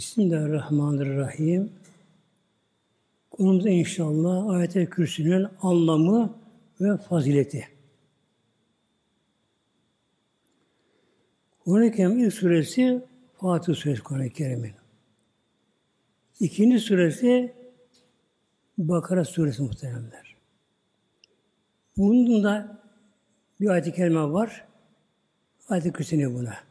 Bismillahirrahmanirrahim. Konumuz inşallah ayet-i kürsünün anlamı ve fazileti. Kur'an-ı Kerim ilk suresi Fatih suresi Kur'an-ı Kerim'in. İkinci suresi Bakara suresi muhteremler. Bunun da bir ayet-i kerime var. Ayet-i kürsünü buna.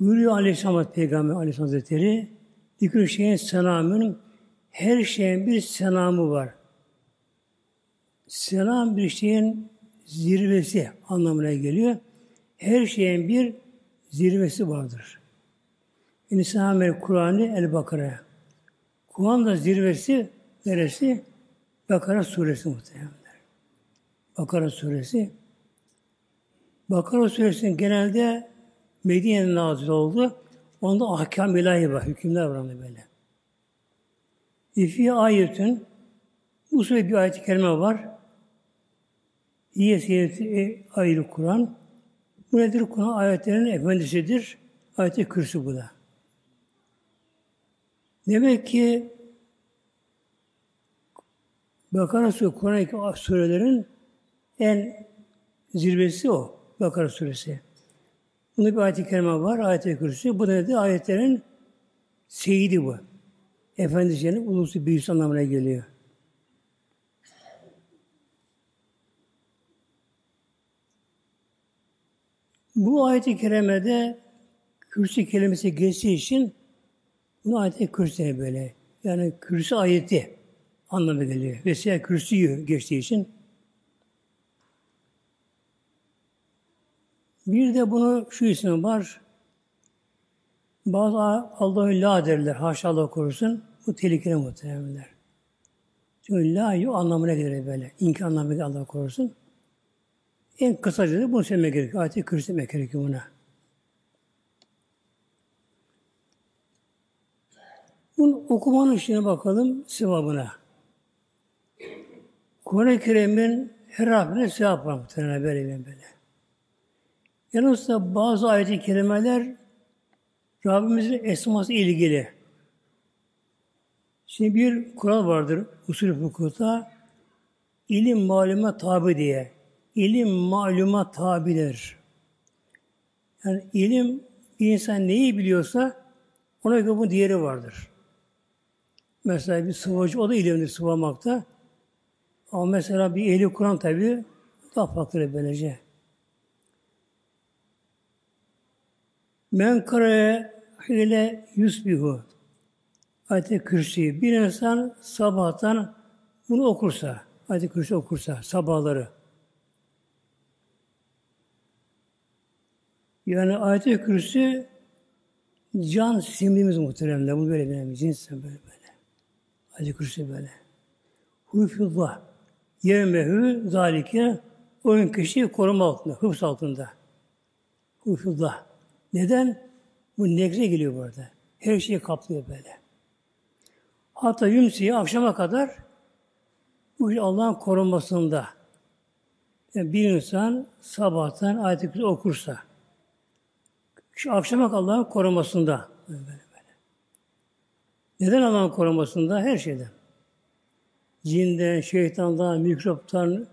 Buyuruyor Aleyhisselam Peygamber Aleyhisselam Hazretleri Dikür şeyin selamın her şeyin bir selamı var. Selam bir şeyin zirvesi anlamına geliyor. Her şeyin bir zirvesi vardır. İnsan Kur'an'ı El Bakara. Kur'an da zirvesi neresi? Bakara suresi muhtemelen. Bakara suresi. Bakara suresinin genelde Medine'de nazil oldu. Onda ahkam ilahi var, hükümler var onda böyle. İfi ayetün bu sure bir ayet-i kerime var. İyi seyirti ayrı Kur'an. Bu nedir? Kur'an ayetlerin efendisidir. Ayet-i kürsü bu da. Demek ki Bakara suresi, Kur'an surelerin en zirvesi o. Bakara suresi. Bunda bir ayet-i kerime var, ayet-i kürsü. Bu da nedir? Ayetlerin seyidi bu. Efendimiz'in ulusu büyüsü anlamına geliyor. Bu ayet-i kerimede kürsü kelimesi geçtiği için bunu ayet-i kürsü böyle. Yani kürsü ayeti anlamı geliyor. Vesaire kürsüyü geçtiği için Bir de bunu şu isim var. Bazı Allah'ı la derler. Haşa Allah korusun. Bu tehlikeli muhtemelenler. Çünkü la yok anlamına gelir böyle. İnkar anlamına gelir Allah korusun. En kısaca da bunu söylemek gerekiyor. Ayet-i kürsü gerekiyor buna. Bunun okumanın işine bakalım sevabına. Kur'an-ı Kerim'in her harfine sevap var muhtemelen böyle böyle. Yalnız da bazı ayet-i kerimeler Rabbimizin esması ilgili. Şimdi bir kural vardır usul hukukta. ilim maluma tabi diye. İlim maluma tabidir. Yani ilim bir insan neyi biliyorsa ona göre bu diğeri vardır. Mesela bir sıvacı o da ilimdir sıvamakta. Ama mesela bir ehli Kur'an tabi daha farklı böylece. Men karaya ile yusbihu ayet-i kürsi. Bir insan sabahtan bunu okursa, ayet-i kürsi okursa sabahları. Yani ayet-i kürsi can simimiz muhteremler. Bu böyle önemli. Cins böyle böyle. Ayet-i kürsi böyle. Hufullah. Yevmehü zalike oyun kişi koruma altında, hıfz altında. Hufullah. Neden? Bu negre geliyor burada. Her şeyi kaplıyor böyle. Hatta yumsiye akşama kadar bu Allah'ın korunmasında. Yani bir insan sabahtan ayet-i okursa, şu akşama Allah'ın korumasında. Böyle böyle. Neden Allah'ın korumasında? Her şeyden. Cinden, şeytandan, mikroptan,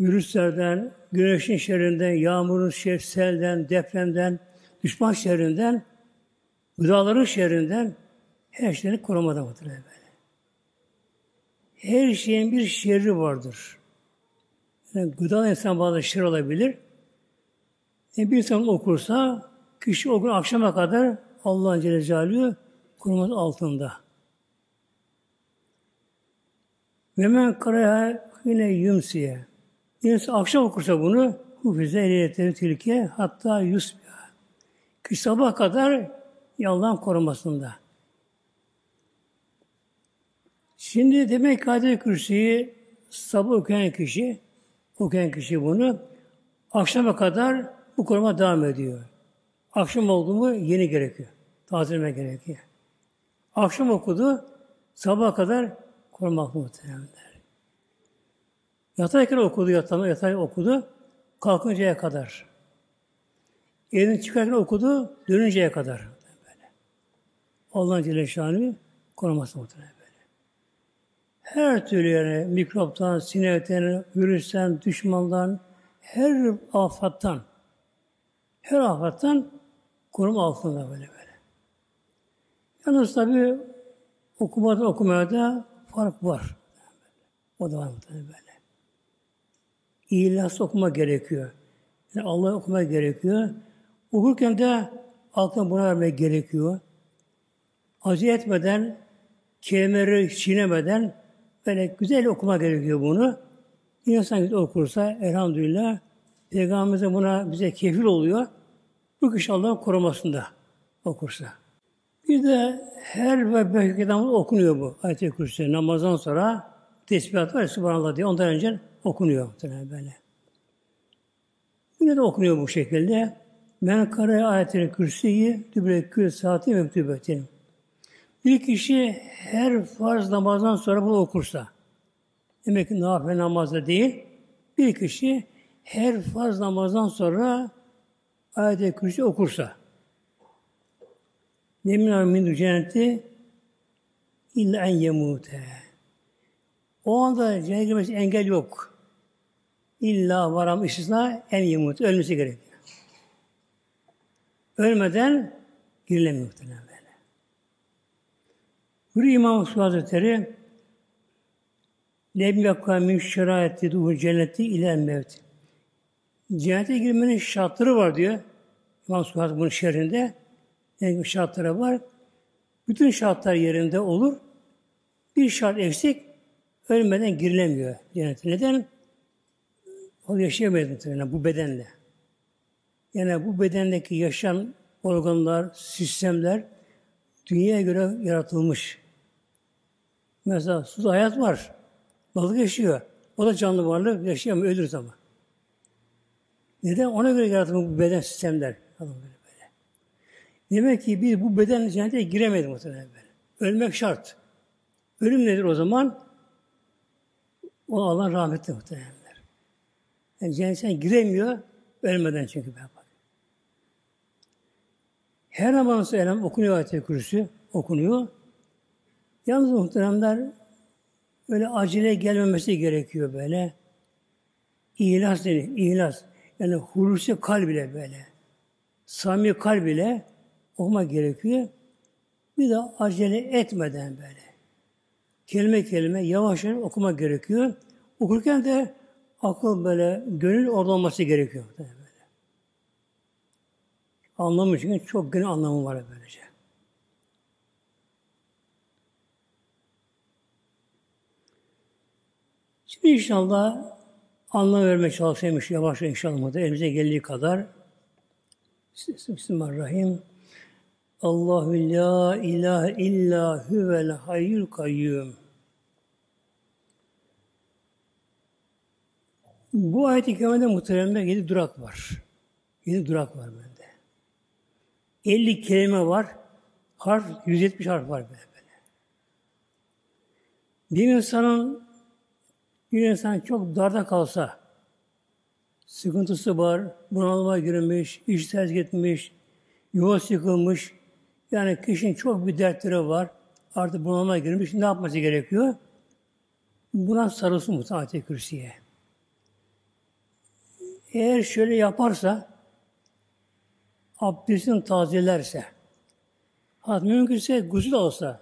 virüslerden, güneşin şerrinden, yağmurun şer, selden, depremden, düşman şerrinden, gıdaların şerrinden her şeyden korumada vardır böyle. Her şeyin bir şerri vardır. Yani gıda insan bazı şer olabilir. Yani bir insan okursa kişi o gün akşama kadar Allah'ın Celle Celaluhu koruması altında. Ve men karaya yine yumsiye. Birisi akşam okursa bunu hufize ehliyetleri tilke hatta yusbiha. Ki sabah kadar Allah'ın korumasında. Şimdi demek ki Adil Kürsi'yi sabah okuyan kişi, okuyan kişi bunu akşama kadar bu koruma devam ediyor. Akşam oldu mu yeni gerekiyor. Tazeleme gerekiyor. Akşam okudu, sabah kadar korumak muhtemelen. Yatarken okudu, yatama, yatarken okudu, kalkıncaya kadar. Evden çıkarken okudu, dönünceye kadar. Böyle. Allah'ın Celle koruması muhtemelen böyle. Her türlü yani mikroptan, sinekten, virüsten, düşmandan, her afattan, her afattan koruma altında böyle böyle. Yalnız tabi okumada okumaya da fark var. O da var muhtemelen böyle. İhlas okuma gerekiyor. Yani Allah'ı okuma gerekiyor. Okurken de aklına buna vermek gerekiyor. Acı etmeden, kelimeleri çiğnemeden böyle güzel okuma gerekiyor bunu. İnsan okursa elhamdülillah Peygamberimiz buna bize kefil oluyor. Bu kişi Allah'ın korumasında okursa. Bir de her ve beş okunuyor bu ayet-i kürsü. Namazdan sonra tesbihat var Subhanallah diye. Ondan önce okunuyor böyle. Yine de okunuyor bu şekilde. Men kare ayetleri kürsüyü dübre kül saati mektubetin. Bir kişi her farz namazdan sonra bunu okursa, demek ki nafile namazda değil, bir kişi her farz namazdan sonra ayet-i kürsü okursa, Yemin min cenneti illa en yemute. O anda cennete engel yok. İlla varam istisna en yemut. Ölmesi gerekiyor. Ölmeden girilemiyor muhtemelen böyle. Buyuruyor İmam Musa Hazretleri Lem yakka min şeraati duhu cenneti ile mevt. Cennete girmenin şartları var diyor. İmam Musa bunun şerrinde. Yani şartları var. Bütün şartlar yerinde olur. Bir şart eksik ölmeden girilemiyor cennete. Neden? O yaşayamayız muhtemelen bu bedenle. Yani bu bedendeki yaşayan organlar, sistemler dünyaya göre yaratılmış. Mesela suda hayat var. Balık yaşıyor. O da canlı varlık yaşayamıyor, ölür ama. Neden? Ona göre yaratılmış bu beden sistemler. Böyle böyle. Demek ki biz bu beden cennete giremedik muhtemelen böyle. Ölmek şart. Ölüm nedir o zaman? O Allah rahmetli muhtemelen. Yani cennete giremiyor, ölmeden çünkü. Bak. Her zaman söylem okunuyor ayet-i kürsü, okunuyor. Yalnız muhteremler öyle acele gelmemesi gerekiyor böyle. İhlas denir, ihlas. Yani hulusi kalb ile böyle. Sami kalb ile okuma gerekiyor. Bir de acele etmeden böyle. Kelime kelime yavaş yavaş okuma gerekiyor. Okurken de akıl böyle, gönül orada olması gerekiyor. Böyle. Anlamı çünkü çok gönül anlamı var böylece. Şimdi inşallah anlam vermeye çalışayım yavaş inşallah da elimize geldiği kadar. Bismillahirrahmanirrahim. Allahu la ilahe illa huvel hayyul kayyum. Bu ayet-i kerimede muhteremde yedi durak var. Yedi durak var bende. 50 kelime var. Harf, 170 harf var böyle. Bir insanın bir insan çok darda kalsa, sıkıntısı var, bunalıma girmiş, iş terk etmiş, yuva yıkılmış, yani kişinin çok bir dertleri var, artık bunalıma girmiş, ne yapması gerekiyor? Buna sarılsın bu ayet kürsüye. Eğer şöyle yaparsa, abdestini tazelerse, hatta mümkünse gusül alsa,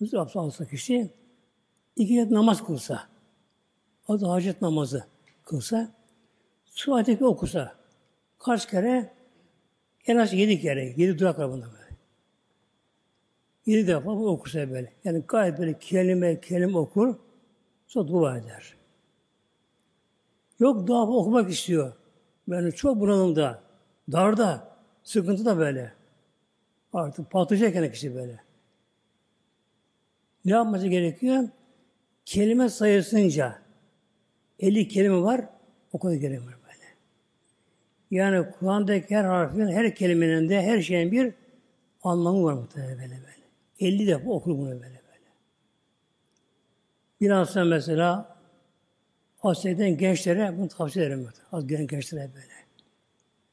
gusül abdest alsa kişi, iki rekat namaz kılsa, da hacet namazı kılsa, su ayeti okusa, kaç kere? En az yedi kere, yedi durak var bunda böyle. Yedi defa bu okursa böyle. Yani gayet böyle kelime kelime okur, sonra dua eder. Yok dua okumak istiyor. Ben çok bunalımda, darda, sıkıntı da böyle. Artık patlayacak kişi böyle. Ne yapması gerekiyor? Kelime sayısınca 50 kelime var, o kadar kelime var böyle. Yani Kur'an'daki her harfin, her kelimenin de her şeyin bir anlamı var muhtemelen böyle böyle. 50 defa okur bunu böyle böyle. Biraz sonra mesela Asya'dan gençlere bunu tavsiye ederim. Az gençlere böyle.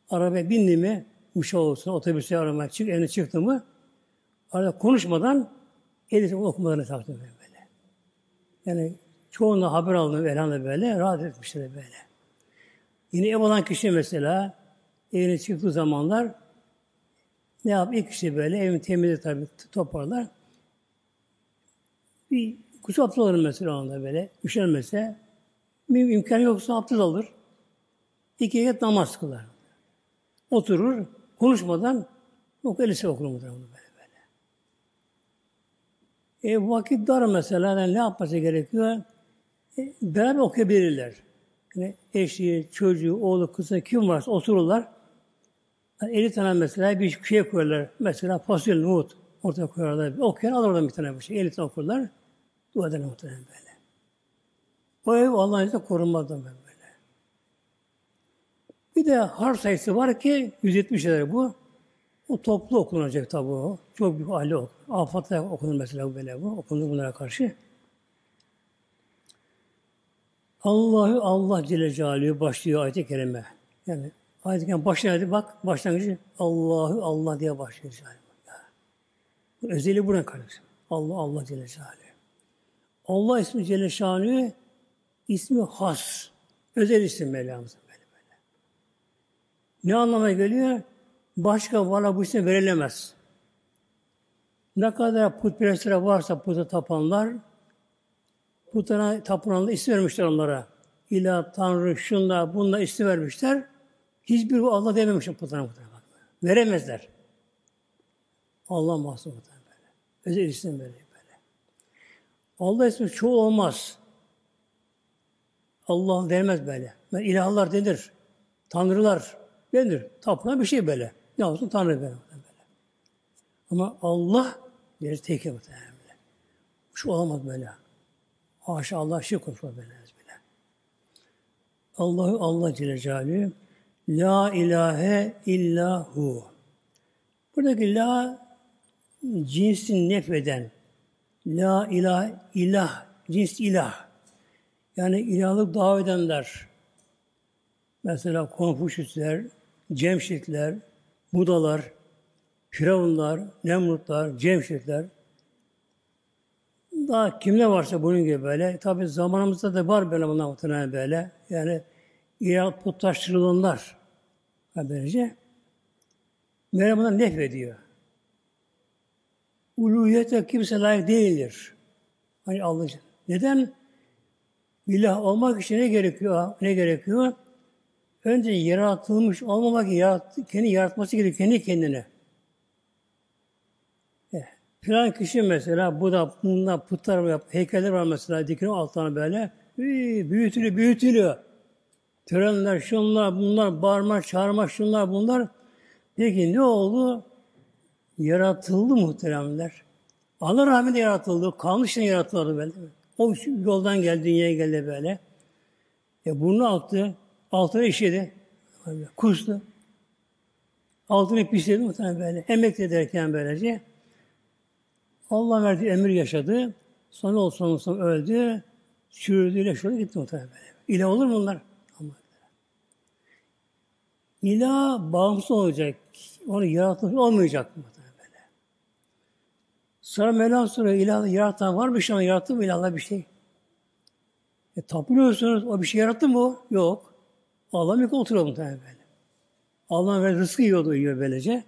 arabaya bindi mi, uçağı olsun, otobüse aramaya çık, evine çıktı mı, arada konuşmadan eli okumalarını taktı böyle. Yani çoğunla haber aldım elhamdülillah böyle, rahat etmişler böyle. Yine ev olan kişi mesela evine çıktığı zamanlar ne yap? İlk kişi böyle evin temizliği tabii toparlar. Bir kusu abdest alır mesela onda böyle. Üşenmese bir imkanı yoksa abdest alır. İki yet namaz kılar. Oturur, konuşmadan o elise okur muhtemelen böyle böyle. E, vakit dar mesela yani ne yapması gerekiyor? E, beraber okuyabilirler. Yani eşi, çocuğu, oğlu, kızı kim varsa otururlar. Yani 50 tane mesela bir şey koyarlar. Mesela fasulye, nohut ortaya koyarlar. Okuyan alır oradan bir tane bir şey. 50 tane okurlar. Dua eder muhtemelen böyle. O ev Allah'ın izniyle korunmadan böyle. Bir de harf sayısı var ki 170 lira bu. O toplu okunacak tabi o. Çok büyük aile okunur. Afat'ta okunur mesela bu böyle bu. Okunur bunlara karşı. Allahü Allah Celle Celaluhu başlıyor ayet-i kerime. Yani ayet-i kerime başlıyor bak başlangıcı Allahü Allah diye başlıyor. Yani. Özeli buna kardeşim. Allah Allah Celle Celaluhu. Allah ismi Celle Şanı ismi has. Özel isim Mevlamızın böyle böyle. Ne anlama geliyor? Başka varlığa bu isim verilemez. Ne kadar putperestler varsa puta tapanlar putana tapınanlar isim vermişler onlara. İlah, Tanrı, şunlar, bunlar isim vermişler. Hiçbir Allah dememişler putana putana. Veremezler. Allah mahsus böyle. Özel isim böyle. Allah ismi çoğu olmaz. Allah denmez böyle. Yani ilahlar denir. Tanrılar denir. Tapınan bir şey böyle. Ne olsun Tanrı böyle. böyle. Ama Allah deriz teke muhtemelen. Şu olamaz böyle. Haşa Allah şey konuşma böyle. böyle. Allahu Allah Celle Celaluhu La ilahe illahu. Buradaki la cinsin nefeden, La ilah, ilah, cins ilah. Yani ilahlık davet edenler. Mesela Konfuşyüsler, Cemşitler, Budalar, Firavunlar, Nemrutlar, Cemşitler. Daha kimler varsa bunun gibi böyle. Tabi zamanımızda da var böyle bunlar muhtemelen böyle. Yani ilah putlaştırılanlar. Böylece Meryem bundan nefrediyor uluhiyete kimse layık değildir. Hani Allah Neden? İlah olmak için ne gerekiyor? Ne gerekiyor? Önce yaratılmış olmamak yarat, kendi yaratması gerekiyor kendi kendine. Eh, filan kişi mesela bu da bundan putlar var, heykeller var mesela dikine altına böyle büyütülüyor, büyütülüyor. Törenler, şunlar, bunlar, bağırma, çağırma, şunlar, bunlar. Peki ne oldu? yaratıldı muhteremler. Allah rahmeti yaratıldı. Kalmıştan yaratıldı böyle. O yoldan geldi, dünyaya geldi böyle. E burnu attı, altına işedi. Kustu. Altını pisledi muhtemelen böyle. Emekli ederken böylece. Allah verdiği emir yaşadı. Sonra olsun olsun öldü. Çürüdüyle şöyle gitti muhtemelen böyle. İlah olur mu bunlar? İlah bağımsız olacak. Onu yaratmış olmayacak mı? Sonra Mevlam soruyor, ilah yaratan var mı şu an yarattı mı ilahla bir şey? E, tapınıyorsunuz, o bir şey yarattı mı o? Yok. Allah mı oturuyor muhtemelen böyle. Allah ve rızkı yiyordu, yiyor böylece.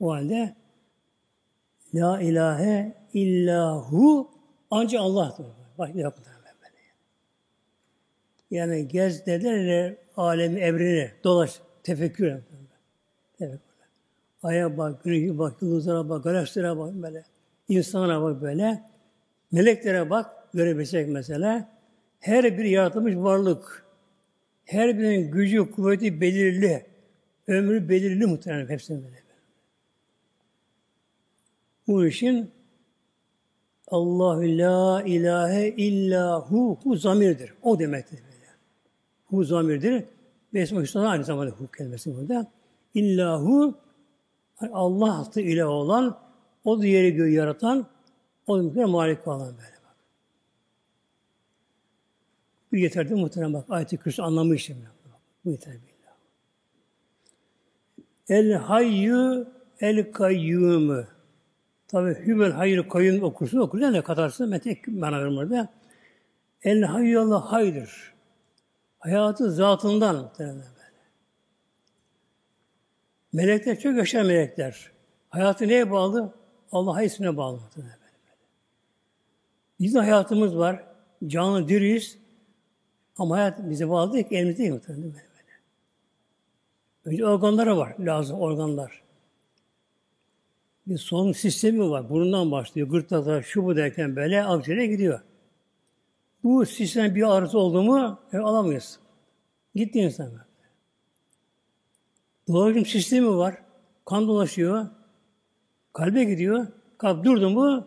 O halde La ilahe illahu ancak Allah'tır. Bak yaptı böyle. Yani gez dediler alemi evreni dolaş tefekkür et. Tefekkür. Aya bak, güneşe bak, yıldızlara bak, galaksilere bak böyle. İnsana bak böyle. Meleklere bak, görebilsek mesela. Her bir yaratılmış varlık. Her birinin gücü, kuvveti belirli. Ömrü belirli muhtemelen hepsinin böyle. Bu işin Allahu la ilahe illahu hu zamirdir. O demektir böyle. Hu zamirdir. Ve ismi aynı zamanda hu kelimesi burada. İllahu Allah ile olan o da yeri göğü yaratan, o da mülküne malik olan böyle bak. Bu yeterli muhtemelen bak. Ayet-i Kürsü anlamı işte. Bu yeter billah. El hayyu el kayyumu. Tabi hüvel hayır kayyum okursun okursun ne katarsın metek manavır burada. El hayyu Allah haydır. Hayatı zatından böyle. Melekler çok yaşayan melekler. Hayatı neye bağlı? Allah'a ismine bağlı. Bizim hayatımız var. Canlı diriyiz. Ama hayat bize bağlı değil ki, elimizde değil muhtemelen. Önce organlara var, lazım organlar. Bir solunum sistemi var. Burundan başlıyor. Gırtlakta şu bu derken böyle akciğere gidiyor. Bu sistem bir arıza oldu mu e, alamayız. Gitti insan. Dolaşım sistemi var. Kan dolaşıyor. Kalbe gidiyor. Kalp durdu mu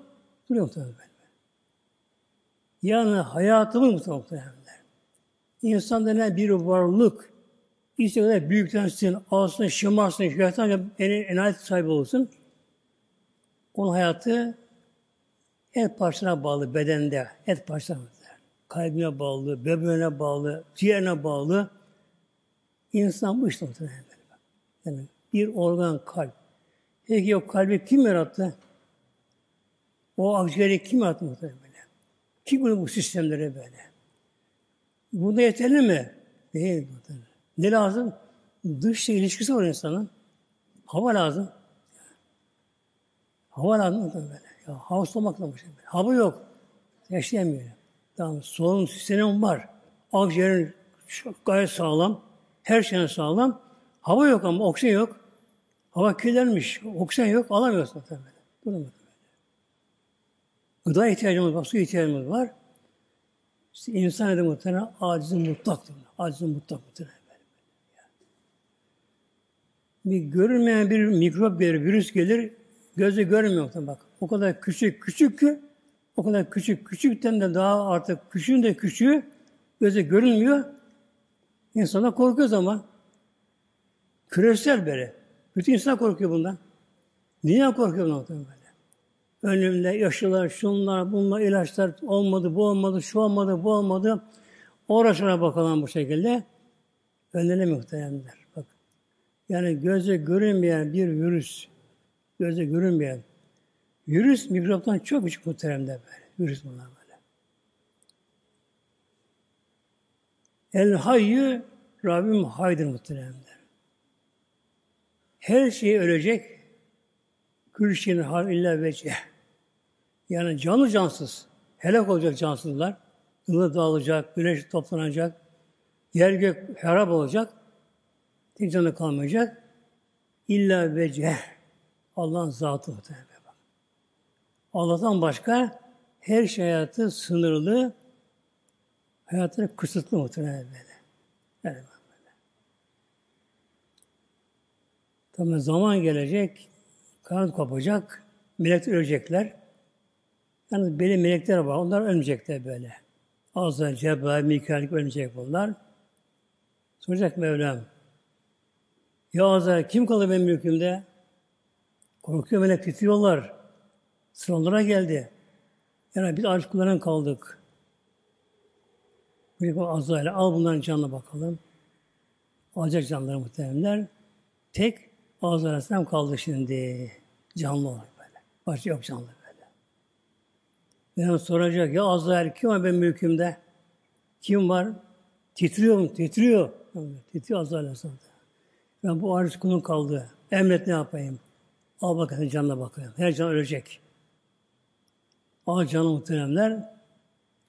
duruyor muhtemelen. Yani hayatımız muhtemelen. İnsan denen bir varlık İşte kadar büyüklensin, alsın, şımarsın, şeytan enayet sahibi olsun. Onun hayatı et parçasına bağlı bedende, et parçasına kalbine bağlı, böbreğine bağlı, ciğerine bağlı. İnsan bu işte muhtemelen. Yani bir organ kalp. Peki o kalbi kim yarattı? O akciğeri kim yarattı muhtemelen? Kim bunu bu sistemlere böyle? Bunda yeterli mi? Değil muhtemelen. Ne lazım? Dışla ilişkisi var insanın. Hava lazım. Hava lazım böyle. Ya, hava sulamak lazım. Hava yok. Yaşayamıyor. Tamam. Solunum sistemi var. Akciğerin gayet sağlam. Her şeyin sağlam. Hava yok ama oksijen yok. Hava kirlenmiş. Oksijen yok. Alamıyorsun tabii. Durum böyle. Gıda ihtiyacımız var. Su ihtiyacımız var. İşte insan edin muhtemelen acizin mutlaktır. Acizin mutlak muhtemelen. Bir görünmeyen bir mikrop gelir, virüs gelir, gözle görmüyor bak. O kadar küçük, küçük ki o kadar küçük, küçükten de daha artık küçüğün de küçüğü göze görünmüyor. İnsana korkuyor ama küresel böyle. Bütün insan korkuyor bundan. Niye korkuyor bundan böyle? Önümde yaşlılar, şunlar, bunlar, ilaçlar olmadı, bu olmadı, şu olmadı, bu olmadı. Uğraşana bakalım bu şekilde. Önlerine muhteremler. Bak. Yani göze görünmeyen bir virüs, göze görünmeyen virüs mikroptan çok küçük muhteremde böyle. Virüs bunlar böyle. El hayyü Rabbim haydır muhteremler. Her şey ölecek. Külşin har illa veceh. Yani canlı cansız. Helak olacak cansızlar. Yılı dağılacak, güneş toplanacak. Yer gök harap olacak. Tek canı kalmayacak. İlla veceh. Allah'ın zatı. Allah'tan başka her şey hayatı sınırlı, hayatı kısıtlı muhtemelen böyle. Yani Tabii zaman gelecek, kanat kopacak, melekler ölecekler. Yani belli melekler var, onlar ölmeyecekler böyle. Azrail, Cebrail, Mikail ölmeyecek bunlar. Soracak Mevlam, ya Azrail kim kalır benim mülkümde? Korkuyor melek titriyorlar. Sıralara geldi. Yani biz arz kullanan kaldık. Bir Azrail'e al bunların canına bakalım. Alacak canları muhtemelenler. Tek Azrail Aleyhisselam kaldı şimdi. Canlı olarak böyle. Başka yok canlı böyle. Ben soracak ya Azrail kim var benim mülkümde? Kim var? Titriyor mu? Titriyor. Titriyor Azrail Aleyhisselam. Ben bu arz kulun kaldı. Emret ne yapayım? Al bakalım canına bakayım. Her can ölecek. Al canı muhteremler.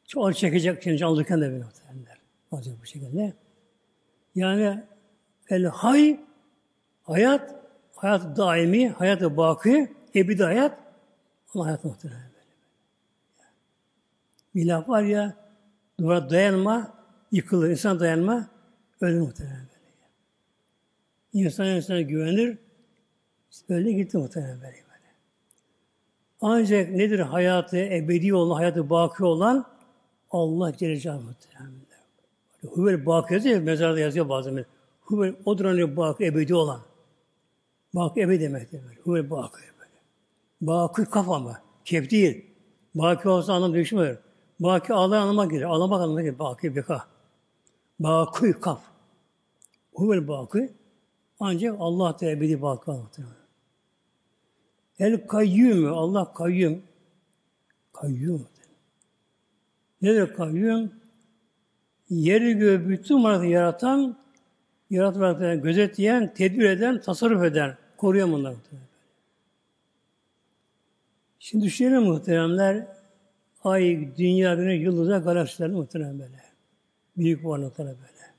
Çok çekecek şimdi alırken de böyle muhteremler. Alacak bu şekilde. Yani el hay hayat hayat daimi, hayat baki, ebedi hayat ama hayat muhterem böyle. Bir laf var ya duvara dayanma, yıkılır. İnsan dayanma, ölür muhterem böyle. İnsan insana güvenir, öyle gitti muhterem böyle. Ancak nedir hayatı ebedi olan, hayatı baki olan Allah Celle Celaluhu Huvel baki yazıyor, mezarda yazıyor bazen. Huvel odur hani baki ebedi olan. Baki ebedi demektir böyle. Huvel baki böyle. Baki kafa mı? Kef değil. Baki olsa anlam düşmüyor. Baki Allah anlama gelir. Ağlamak anlamına gelir. Baki beka. Baki kaf. Huvel baki. Ancak Allah da ebedi baki muhtemelen. El kayyum, Allah kayyum. Kayyum. Ne de kayyum? Yeri göğü bütün varlıkları yaratan, yaratılanları gözetleyen, tedbir eden, tasarruf eden, koruyan bunlar. Şimdi düşünelim muhteremler, ay, dünya, güneş, yıldızlar, galaksiler muhterem böyle. Büyük varlıklar böyle.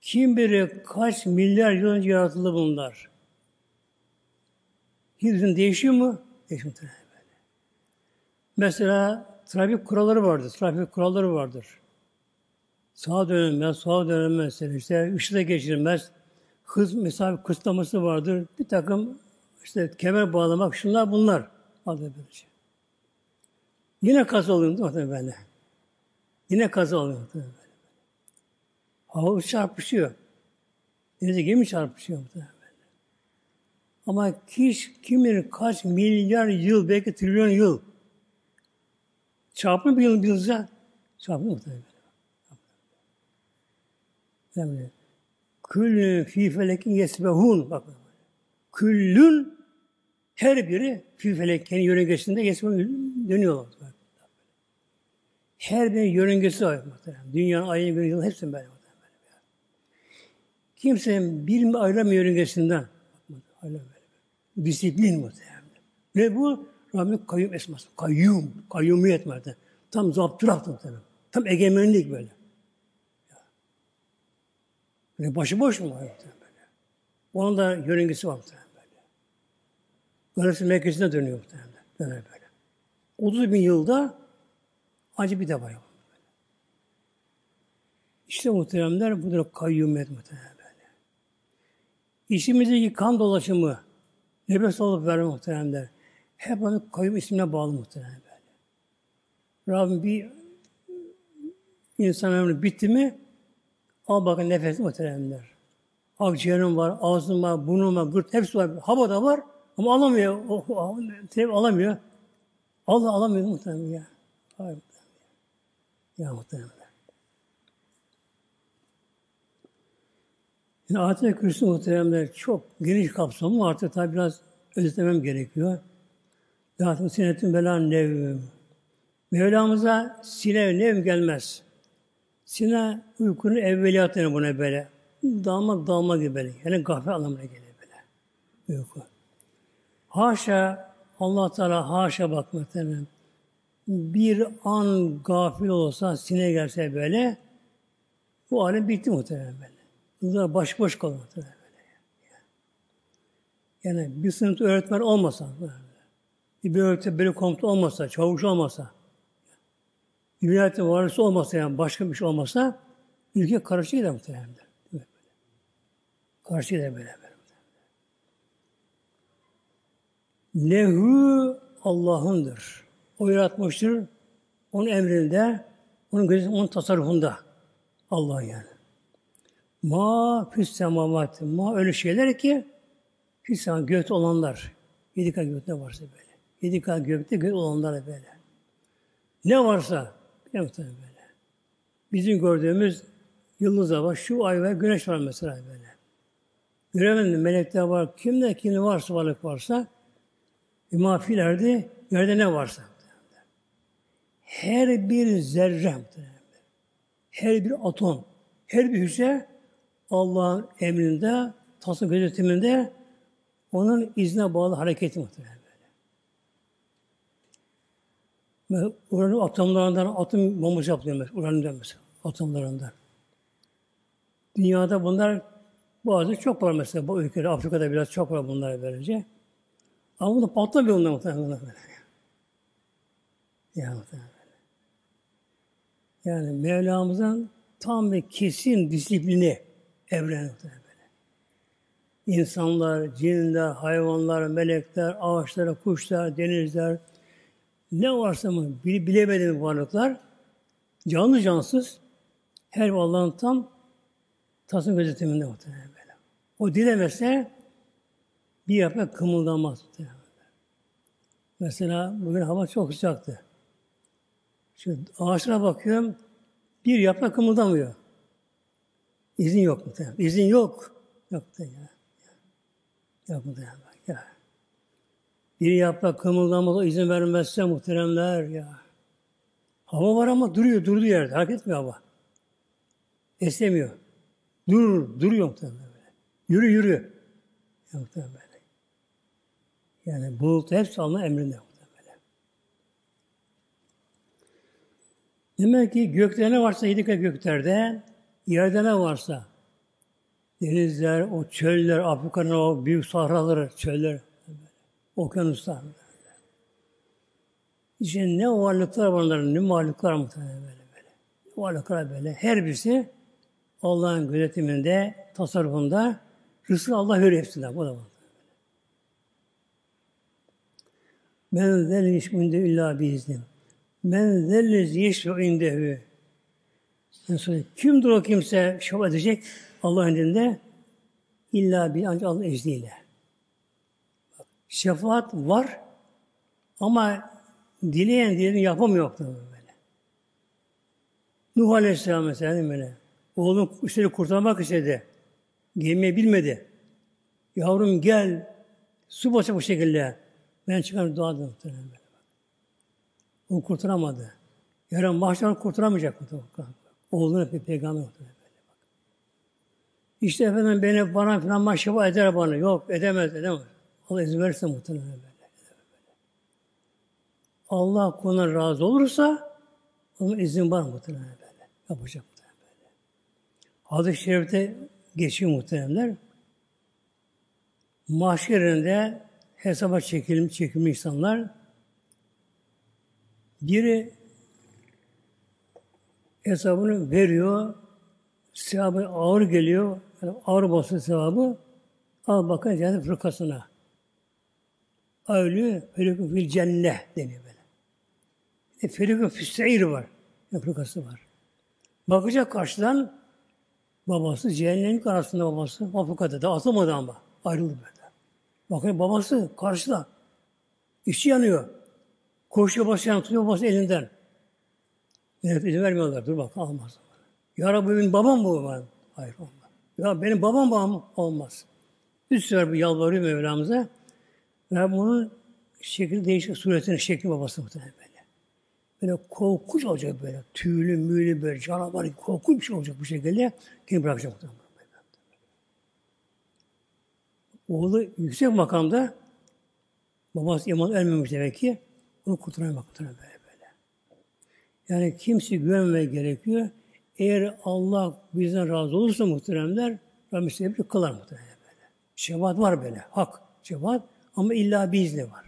Kim bilir kaç milyar yıl önce yaratıldı bunlar. Hepsinin değişiyor mu? Değişiyor böyle. Mesela trafik kuralları vardır. Trafik kuralları vardır. Sağa dönülmez, sola dönülmez. İşte ışıkta geçirilmez. Hız mesafe kısıtlaması vardır. Bir takım işte kemer bağlamak, şunlar bunlar. Adı böylece. Yine kaza oluyor böyle. Yine kaza oluyor böyle. Hava çarpışıyor. Denize gemi çarpışıyor böyle. Ama kişi kim bilir kaç milyar yıl, belki trilyon yıl çarpma bir yıl bir yılca çarpma muhtemelen. Yani küllün fî felekin yesbehun. Bak. Küllün her biri fî felekin yörüngesinde yesbehun dönüyorlar. Her bir yörüngesi var. Dünyanın ayın günü yıl hepsi böyle. Kimsenin bir ayırma yörüngesinden ayırma böyle. Disiplin muhtemelen. Ve bu Rabbim kayyum esması. Kayyum. Kayyumiyet muhtemelen. Tam zapturapt muhtemelen. Tam egemenlik böyle. Böyle başıboş mu muhtemelen böyle. Onun da yörüngesi var muhtemelen böyle. Galaksi merkezine dönüyor muhtemelen. Döner böyle. 30 bin yılda acı bir de var. İşte muhteremler budur kayyumiyet muhterem böyle. İçimizdeki kan dolaşımı, nefes alıp verme muhteremler. Hep onu kayyum ismine bağlı muhterem böyle. Rabbim bir insan ömrü bitti mi al bakın nefes muhteremler. Akciğerim var, ağzım var, burnum var, gırt hepsi var. Hava da var ama alamıyor. O, o, alamıyor. Allah alamıyor muhterem ya. Hayır. Ya muhtemelen. Yani ayet-i kürsü muhteremler çok geniş kapsamlı artık tabi biraz özetlemem gerekiyor. Zaten sinetin bela nevüm. Mevlamıza sine nev gelmez. Sine uykunun evveliyatını buna böyle. Dalma dalma gibi böyle. Yani gaflet anlamına geliyor böyle. Uyku. Haşa Allah Teala haşa bak muhtemelen bir an gafil olsa, sine gelse böyle, bu alem bitti muhtemelen böyle. Bunlar baş boş kalır muhtemelen böyle. Yani bir sınıfta öğretmen olmasa, bir öğretmen böyle komuta olmasa, çavuş olmasa, bir varisi olmasa yani başka bir şey olmasa, ülke karışık gider muhtemelen. Karşı gider böyle. Lehu Allah'ındır. O yaratmıştır. Onun emrinde, onun gözetim, onun tasarrufunda. Allah yani. Ma füs semavat. Ma öyle şeyler ki füs gökte olanlar. Yedi kat gökte varsa böyle. Yedi kat gökte gök olanlar böyle. Ne varsa ne böyle. Bizim gördüğümüz yıldızlar var. Şu ay ve güneş var mesela böyle. Göremedim melekler var. Kimde kimde varsa varlık varsa mafilerde yerde ne varsa her bir zerre, her bir atom, her bir hücre Allah'ın emrinde, tasavvuf gözetiminde onun izne bağlı hareketi muhtemelen Ve uranın atomlarından atom bombası yapılıyor. Uranın mesela. Atomlarından. Dünyada bunlar bazı çok var mesela. Bu ülkede, Afrika'da biraz çok var bunlar böylece. Ama bu da patlamıyor onlar muhtemelen böyle. Ya muhtemelen. Yani Mevlamızın tam ve kesin disiplini evren böyle. İnsanlar, cinler, hayvanlar, melekler, ağaçlar, kuşlar, denizler, ne varsa mı bilemediğim varlıklar canlı cansız her Allah'ın tam tasın gözetiminde muhtemelen böyle. O dilemese bir yaprak kımıldamaz. Mesela bugün hava çok sıcaktı. Şu ağaçlara bakıyorum, bir yaprak kımıldamıyor. İzin yok muhtemelen. İzin yok. Yok da ya. Yok ya. Bir yaprak kımıldamada izin vermezse muhteremler ya. Hava var ama duruyor, durduğu yerde. Hareket etmiyor hava. Esemiyor. Dur, duruyor muhtemelen. Yürü, yürü. Muhtemelen böyle. Yani bulut hepsi Allah'ın emrinde muhtemelen. Demek ki gökte ne varsa yedi göklerde, yerde ne varsa, denizler, o çöller, Afrika'nın o büyük sahraları, çöller, okyanuslar. İşte ne varlıklar var onların, ne varlıklar muhtemelen böyle böyle. Varlıklar böyle. Her birisi Allah'ın gözetiminde, tasarrufunda rızkı Allah veriyor hepsinden. Bu da var. Men zel yeşmünde illa biiznim. Men zellez yeşru indehu. Kimdir o kimse şof edecek Allah'ın indinde? İlla bir ancak Allah'ın izniyle. Şefaat var ama dileyen dileyen yapamıyor böyle. Nuh Aleyhisselam mesela böyle? Oğlum işleri kurtarmak istedi. Gemiye bilmedi. Yavrum gel, su basacak bu şekilde. Ben çıkarım dua da muhtemelen böyle. Onu kurtaramadı. Yarın mahşer kurtaramayacak mı? Oğlunu bir peygamber muhtemelen böyle. Bak. İşte efendim beni bana falan maşıba eder bana. Yok edemez edemez. Allah izin verirse muhtemelen böyle. Allah kuluna razı olursa onun izin var muhtemelen böyle. Yapacak muhtemelen böyle. Hadis-i Şerif'te geçiyor muhteremler. Mahşerinde hesaba çekilmiş, çekilmiş insanlar biri hesabını veriyor, sevabı ağır geliyor, yani ağır basıyor sevabı, al bakın cennet fırkasına. Öyle ferikü fil cennet deniyor böyle. E, ferikü füsseir var. Fırkası var. Bakacak karşıdan babası cehennemin arasında babası. Mafukada da atılmadı ama. Ayrıldı böyle. Bakın babası karşıda. İşçi yanıyor. Koşuyor başlayan tutuyor babası elinden. Evet izin vermiyorlar. Dur bak almaz. Ya Rabbi benim babam bu ben. Hayır olmaz. Ya benim babam babam olmaz. Üç sefer bir yalvarıyor Mevlamıza. Ve bunun şekli değişik suretinin şekli babası muhtemelen böyle. Böyle korkunç olacak böyle. Tüylü, müylü böyle canavar korkunç bir şey olacak bu şekilde. Kim bırakacak muhtemelen. Oğlu yüksek makamda babası iman ölmemiş demek ki onu kurtaramak böyle böyle. Yani kimse güvenmeye gerekiyor. Eğer Allah bizden razı olursa muhteremler Rabbim sebep kılar muhterem böyle. Şefaat var böyle. Hak. Şefaat ama illa bir izni var.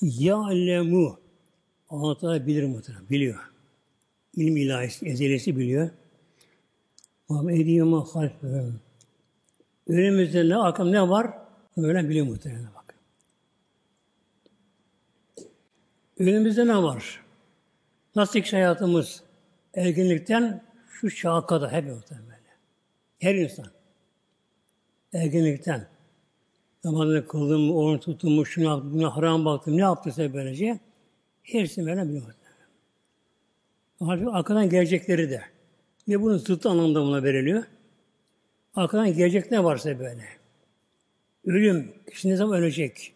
Ya'lemu Allah Teala bilir muhterem. Biliyor. İlm ilahisi, ezelisi biliyor. Ama ediyema halfehum. Önümüzde ne arkam ne var? Öyle biliyor muhtemelen bak. Önümüzde ne var? Nasıl ki hayatımız ergenlikten şu çağa kadar hep muhtemelen. Her insan. Ergenlikten. Namazını kıldım onu tuttum şunu yaptım, buna haram baktım, ne yaptıysa böylece hepsini böyle biliyor. Halbuki arkadan gelecekleri de. Ve bunun zıttı anlamda buna veriliyor. Arkadan gelecek ne varsa böyle. Ölüm, kişi ne zaman ölecek?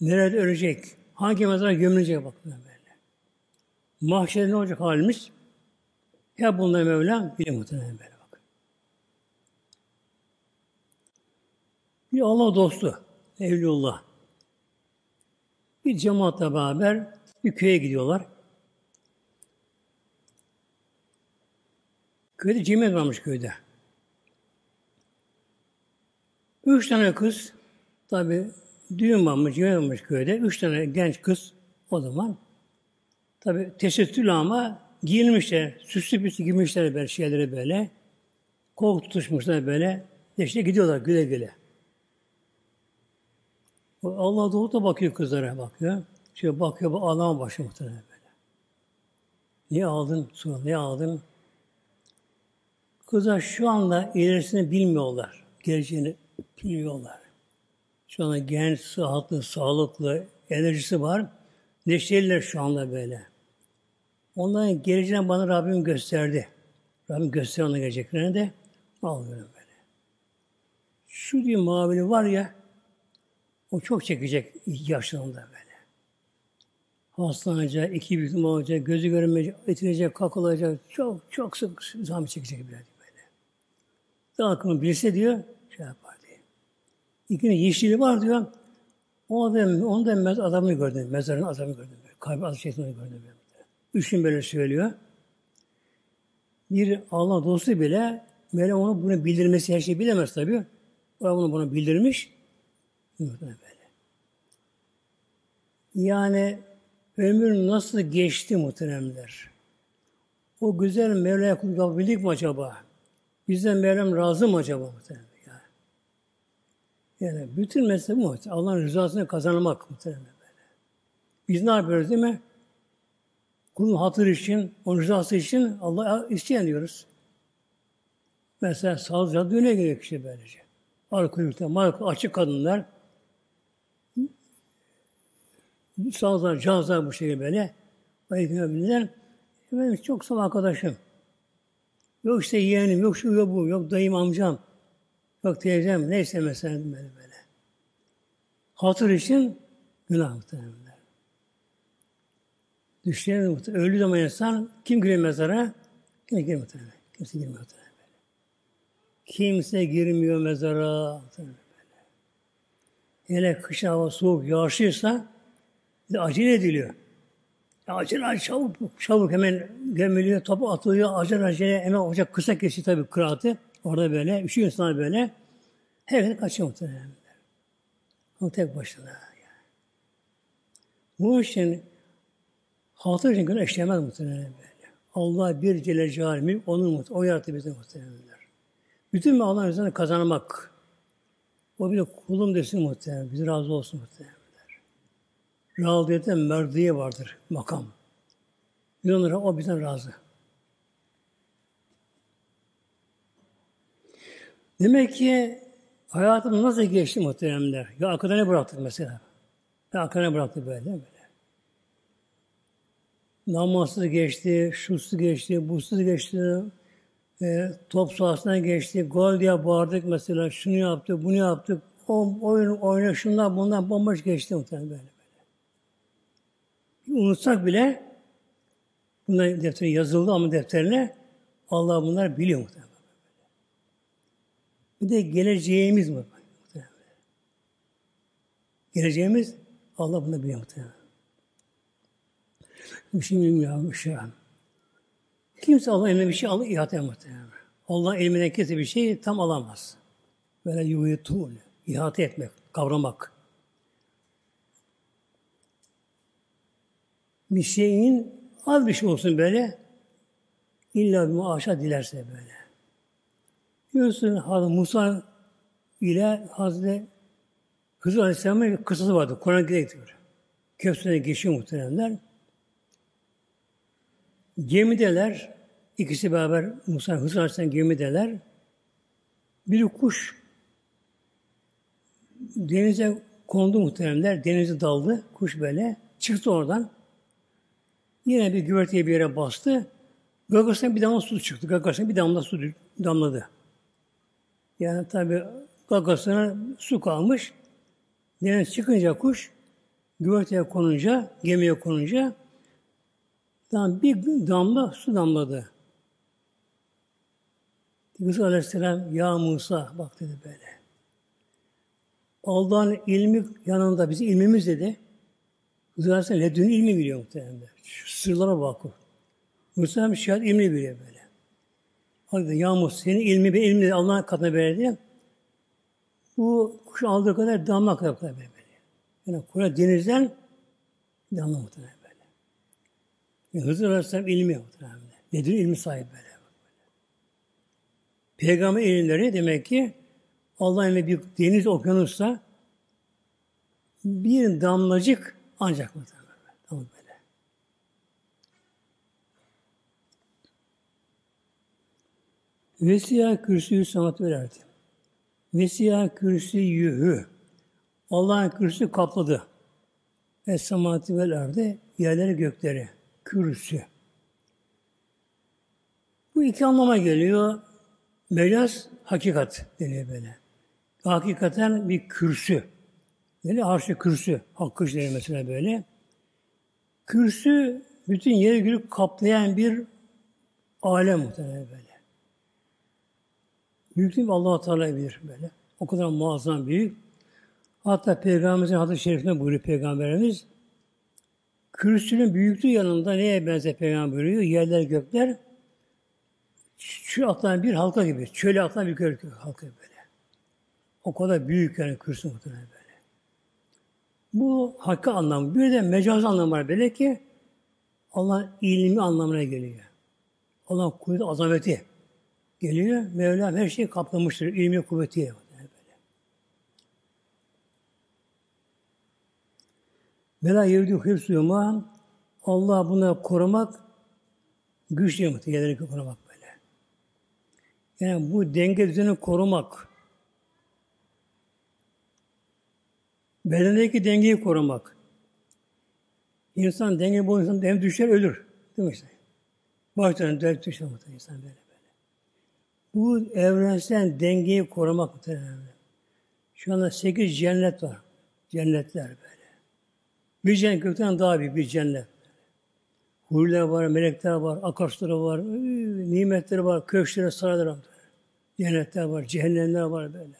Nerede ölecek? Hangi mezara gömülecek bak böyle. Mahşerde ne olacak halimiz? Ya bunları Mevlam bilir muhtemelen böyle bak. Bir Allah dostu, Evliullah. Bir cemaatle beraber bir köye gidiyorlar. Köyde cemiyet varmış köyde. Üç tane kız, tabi düğün varmış, cemiyet varmış köyde. Üç tane genç kız o zaman. Tabi tesettürlü ama giyinmişler, süslü püslü giymişler böyle şeyleri böyle. Kol tutuşmuşlar böyle. İşte gidiyorlar güle güle. Allah doğru da bakıyor kızlara bakıyor. Şöyle bakıyor, bu ağlama başlıyor muhtemelen böyle. Niye aldın? Sonra niye aldın? Kızlar şu anda ilerisini bilmiyorlar. Geleceğini bilmiyorlar. Şu anda genç, sıhhatlı, sağlıklı, enerjisi var. Neşeliler şu anda böyle. Onların geleceğini bana Rabbim gösterdi. Rabbim gösterdi ona geleceklerini de. Alıyorum böyle. Şu diyor mavili var ya o çok çekecek yaşlarında böyle. Hastalanacak, iki büyük olacak, gözü görmeyecek, itilecek, kakılacak. Çok çok sık zahmet çekecek böyle. Daha akıllı bilse diyor, şey yapar diye. İkinin yeşili var diyor. O da, onu da mez, adamı gördüm. Mezarın adamı gördüm. Kalbi adı şeytanı gördüm. Üç gün böyle söylüyor. Bir Allah dostu bile Mevlam onu bunu bildirmesi her şeyi bilemez tabi. O bunu bunu bildirmiş. Böyle. Yani ömür nasıl geçti muhteremler? O güzel Mevla'ya kul mi acaba? Bizden Mevlam razı mı acaba muhterem? Yani, yani bütün mesele bu. Allah'ın rızasını kazanmak muhterem. Böyle. Biz ne yapıyoruz değil mi? Kulun hatır için, onun rızası için Allah'a isteyen diyoruz. Mesela sağlıcı düğüne giriyor kişi böylece. Marka açık kadınlar sağlıklar, cihazlar bu şekilde böyle. Aleykümselam. Benim çok sağ arkadaşım. Yok işte yeğenim, yok şu yok bu, yok dayım amcam, yok teyzem, neyse mesela böyle böyle. Hatır için günah muhtemelen. Düşünelim muhtemelen. Öldü zaman insan kim giriyor mezara? Kimse girmiyor muhtemelen. Kimse girmiyor muhtemelen. Kimse girmiyor mezara muhtemelen. Hele kış hava soğuk, yağışlıysa acele ediliyor. Acele, acele çabuk, çabuk hemen gömülüyor, topu atılıyor, acele acele hemen olacak kısa kesiyor tabii kıraatı. Orada böyle, üşüyor insan böyle. Herkes kaçıyor muhtemelen. Ama tek başına. Yani. Bunun için hatır için günah işlemez muhtemelen böyle. Allah bir Celle Celaluhu onun muhtemelen. O yarattı bizi muhtemelen. Bütün Allah'ın rızasını kazanmak. O bir de kulum desin muhtemelen. Bizi razı olsun muhtemelen. Razıyete merdiye vardır makam. Bir onlara o bizden razı. Demek ki hayatım nasıl geçti muhteremler? Ya arkada ne bıraktık mesela? Ya arkada ne bıraktık böyle mi? Namazsız geçti, şusuz geçti, busuz geçti, e, top sahasına geçti, gol diye bağırdık mesela, şunu yaptık, bunu yaptık, o, oyun oyna, şunlar bunlar bomboş geçti muhtemelen böyle. Unutsak bile bunlar defterine yazıldı ama defterine Allah bunlar biliyor muhtemelen. Bir de geleceğimiz mi? Geleceğimiz Allah bunu biliyor muhtemelen. Bir şey bilmiyor şu an. Kimse Allah eline bir şey alır, ihate muhtemelen. Allah ilminden kesin bir şey tam alamaz. Böyle yuhutun, ihate etmek, kavramak. Bir şeyin az bir şey olsun böyle, illa bir muaşa dilerse böyle. Biliyorsun Hazreti Musa ile Hazreti Hızır Aleyhisselam'ın bir kısası vardı. Kur'an gidiyor. Köftene geçiyor muhteremler. Gemideler, ikisi beraber Musa Hızır Aleyhisselam gemideler. Bir kuş denize kondu muhteremler. Denize daldı. Kuş böyle. Çıktı oradan. Yine bir güverteye bir yere bastı. Gagasına bir damla su çıktı. Gagasına bir damla su damladı. Yani tabi gagasına su kalmış. Deniz çıkınca kuş güverteye konunca, gemiye konunca tam bir damla su damladı. Musa Aleyhisselam ya Musa bak dedi böyle. Allah'ın ilmi yanında bizim ilmimiz dedi. Aleyhisselam ledün ilmi biliyor muhtemelen. Şu sırlara vakıf. Aleyhisselam şahit ilmi biliyor böyle. Hadi ya Musa senin ilmi ve ilmi Allah'ın katına verdi. Bu kuş aldığı kadar damla kadar böyle. Yani Kur'an denizden damla muhtemelen böyle. Yani Hızır Aleyhisselam ilmi muhtemelen. Nedir ilmi sahibi böyle. Peygamber ilimleri demek ki Allah'ın bir deniz okyanusta bir damlacık ancak muhtemelen. Tamam böyle. Vesiyah kürsüyü sanat vererdi. Vesiyah kürsüyühü. Allah'ın kürsü kapladı. Es-semati vel ardı, yerleri gökleri. Kürsü. Bu iki anlama geliyor. Mecaz hakikat deniyor böyle. Hakikaten bir kürsü. Yani arşı kürsü. Hakkı mesela böyle. Kürsü bütün yeri göğü kaplayan bir alem muhtemelen böyle. Büyüklüğü allah Teala bilir böyle. O kadar muazzam büyük. Hatta Peygamberimizin hadis-i şerifinde buyuruyor Peygamberimiz. Kürsünün büyüklüğü yanında neye benzer Peygamber buyuruyor? Yerler gökler şu atlayan bir halka gibi. Çöle atlayan bir halka böyle. O kadar büyük yani kürsü muhtemelen böyle. Bu hakkı anlamı. Bir de mecaz anlamı var böyle ki Allah ilmi anlamına geliyor. Allah kuvveti azameti geliyor. Mevlam her şeyi kaplamıştır. İlmi kuvveti. Bela yevdi hıfzuyuma Allah buna korumak güç diye muhtemelen korumak böyle. Yani bu denge düzeni korumak bedendeki dengeyi korumak İnsan denge bozulursa hem düşer ölür. Değil mi işte? Baştan dört düşer muhtemelen insan böyle böyle. Bu evrensel dengeyi korumak muhtemelen. Şu anda sekiz cennet var. Cennetler böyle. Bir cennet gökten daha büyük bir cennet. Huriler var, melekler var, akarsuları var, nimetleri var, köşkleri, saraylar var. Cennetler var, cehennemler var böyle.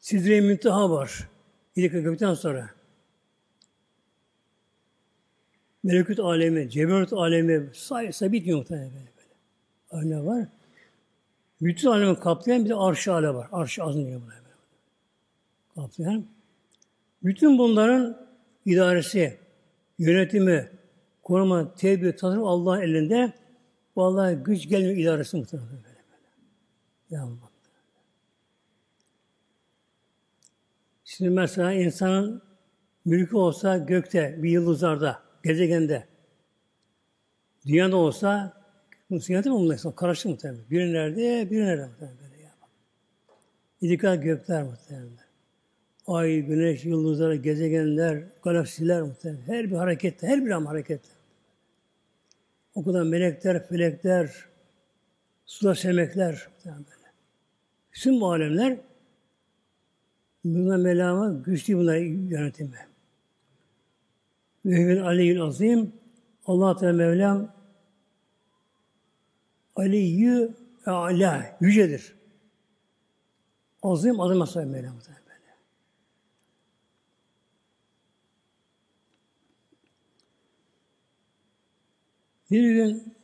Sidre-i Münteha var. İlk gökten sonra. Melekut alemi, ceberut alemi sayısı bitmiyor muhtemelen böyle. böyle. Öyle var. Bütün alemi kaplayan bir de arş-ı var. Arş-ı azim diyor buna. Kaplayan. Bütün bunların idaresi, yönetimi, koruma, tedbir, tasarruf Allah'ın elinde. Vallahi güç gelmiyor idaresi muhtemelen böyle böyle. Ya Allah. Şimdi mesela insanın mülkü olsa gökte, bir yıldızlarda, gezegende, dünyada olsa musibeti mi bunlar? Karıştı muhtemelen. Biri nerede, biri nerede muhtemelen böyle ya. İdikal gökler muhtemelen. Ay, güneş, yıldızlar, gezegenler, galaksiler muhtemelen. Her bir harekette, her bir an harekette. O kadar melekler, felekler, sular, semekler muhtemelen böyle. Bu alemler Bunlar melama güçlü bunlar yönetimi. Ve huvel aliyyül azim Allah Teala Mevlam aliyyü ala yücedir. Azim adım asayı Mevlam böyle. Bir gün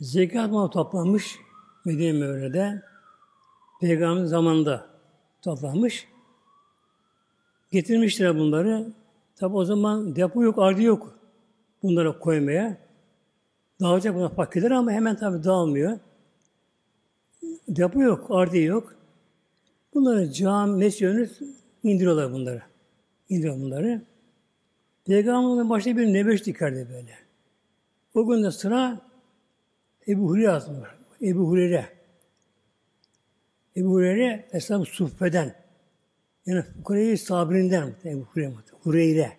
zekat malı toplanmış Medine Mevre'de Peygamber zamanında toplanmış. Getirmişler bunları. Tabi o zaman depo yok, ardı yok bunlara koymaya. Dağılacak bunlar fakirler ama hemen tabi dağılmıyor. Depo yok, ardı yok. Bunları cam, mescid indiriyorlar bunları. İndiriyor bunları. Peygamber'in başta bir nebeş dikerdi böyle. O gün de sıra Ebu Hureyre. Ebu Hureyre. Ebu Hureyre Eshab-ı Suffe'den yani Fukare-i Sabirinden Ebu Hureyre. Hureyre.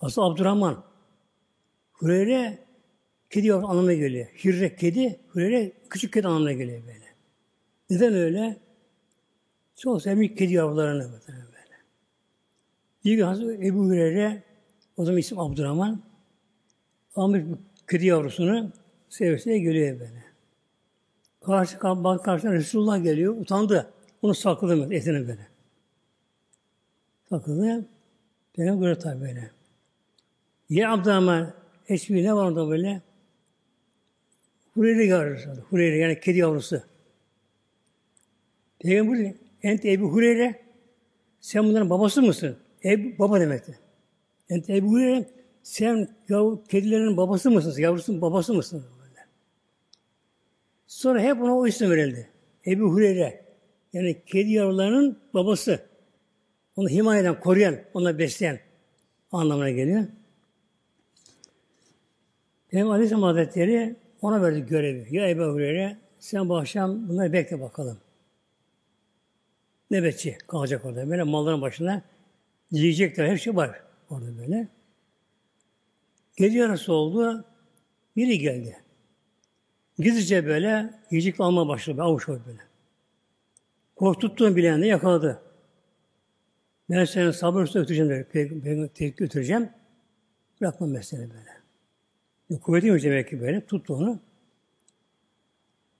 Aslında Abdurrahman. Hureyre kedi yavru anlamına geliyor. Hirre kedi, Hureyre küçük kedi anlamına geliyor böyle. Neden öyle? Çok sevmiş kedi yavrularını böyle. Bir gün Hazreti Ebu Hureyre, o zaman isim Abdurrahman, almış bu kedi yavrusunu sevesiye geliyor böyle. Karşı, bak karşısına Resulullah geliyor, utandı. Onu sakladı etini böyle. Sakladı. Peygamber böyle tabi böyle. Ye Abdurrahman, eşbi ne var orada böyle? Hureyre yavrusu. Hureyre yani kedi yavrusu. Peygamber Ent Ebu Hureyre, sen bunların babası mısın? Ebu, baba demekti. Ent Ebu Hureyre, sen yav, kedilerin babası mısın? Yavrusun babası mısın? Sonra hep ona o isim verildi. Ebu Hureyre. Yani kedi yavrularının babası. Onu himayeden koruyan, onu besleyen anlamına geliyor. Peygamber Aleyhisselam Hazretleri ona verdi görevi. Ya Ebu Hureyre sen bu akşam bunları bekle bakalım. Nöbetçi kalacak orada. Böyle malların başına yiyecekler. Her şey var orada böyle. Gece yarısı oldu. Biri geldi. Gizlice böyle yiyecek alma başladı. Avuç koy böyle. Korkuttuğum bilen de yakaladı. Ben seni sabır üstüne götüreceğim dedi. Peygamber tek götüreceğim. Bırakmam ben böyle. Kuvvetim yok demek ki böyle. Tuttu onu.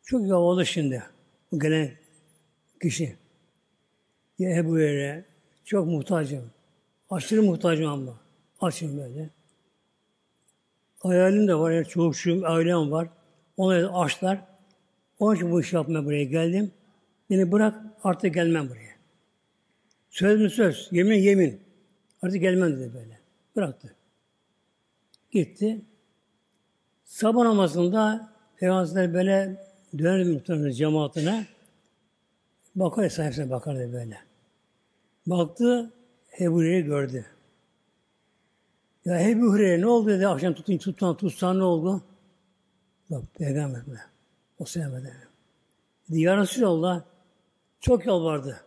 Çok yavalı şimdi. Bu gelen kişi. Ya Ebu Hureyre çok muhtacım. Aşırı muhtacım ama. Açım böyle. Hayalim de var. Yani çocukçuyum, ailem var. Onları açlar. Onun için bu işi yapmaya buraya geldim. Beni bırak artık gelmem buraya. Söz mü söz, yemin yemin. Artık gelmem dedi böyle. Bıraktı. Gitti. Sabah namazında Peygamber böyle döner muhtemelen cemaatine. Bakar sahipsine bakardı böyle. Baktı, Ebu Hureyre gördü. Ya Ebu Hureyre ne oldu dedi, akşam tutun, tuttan, tutsan ne oldu? Bak Peygamber mi? O sevmedi. Dedi, ya Resulallah, çok yalvardı.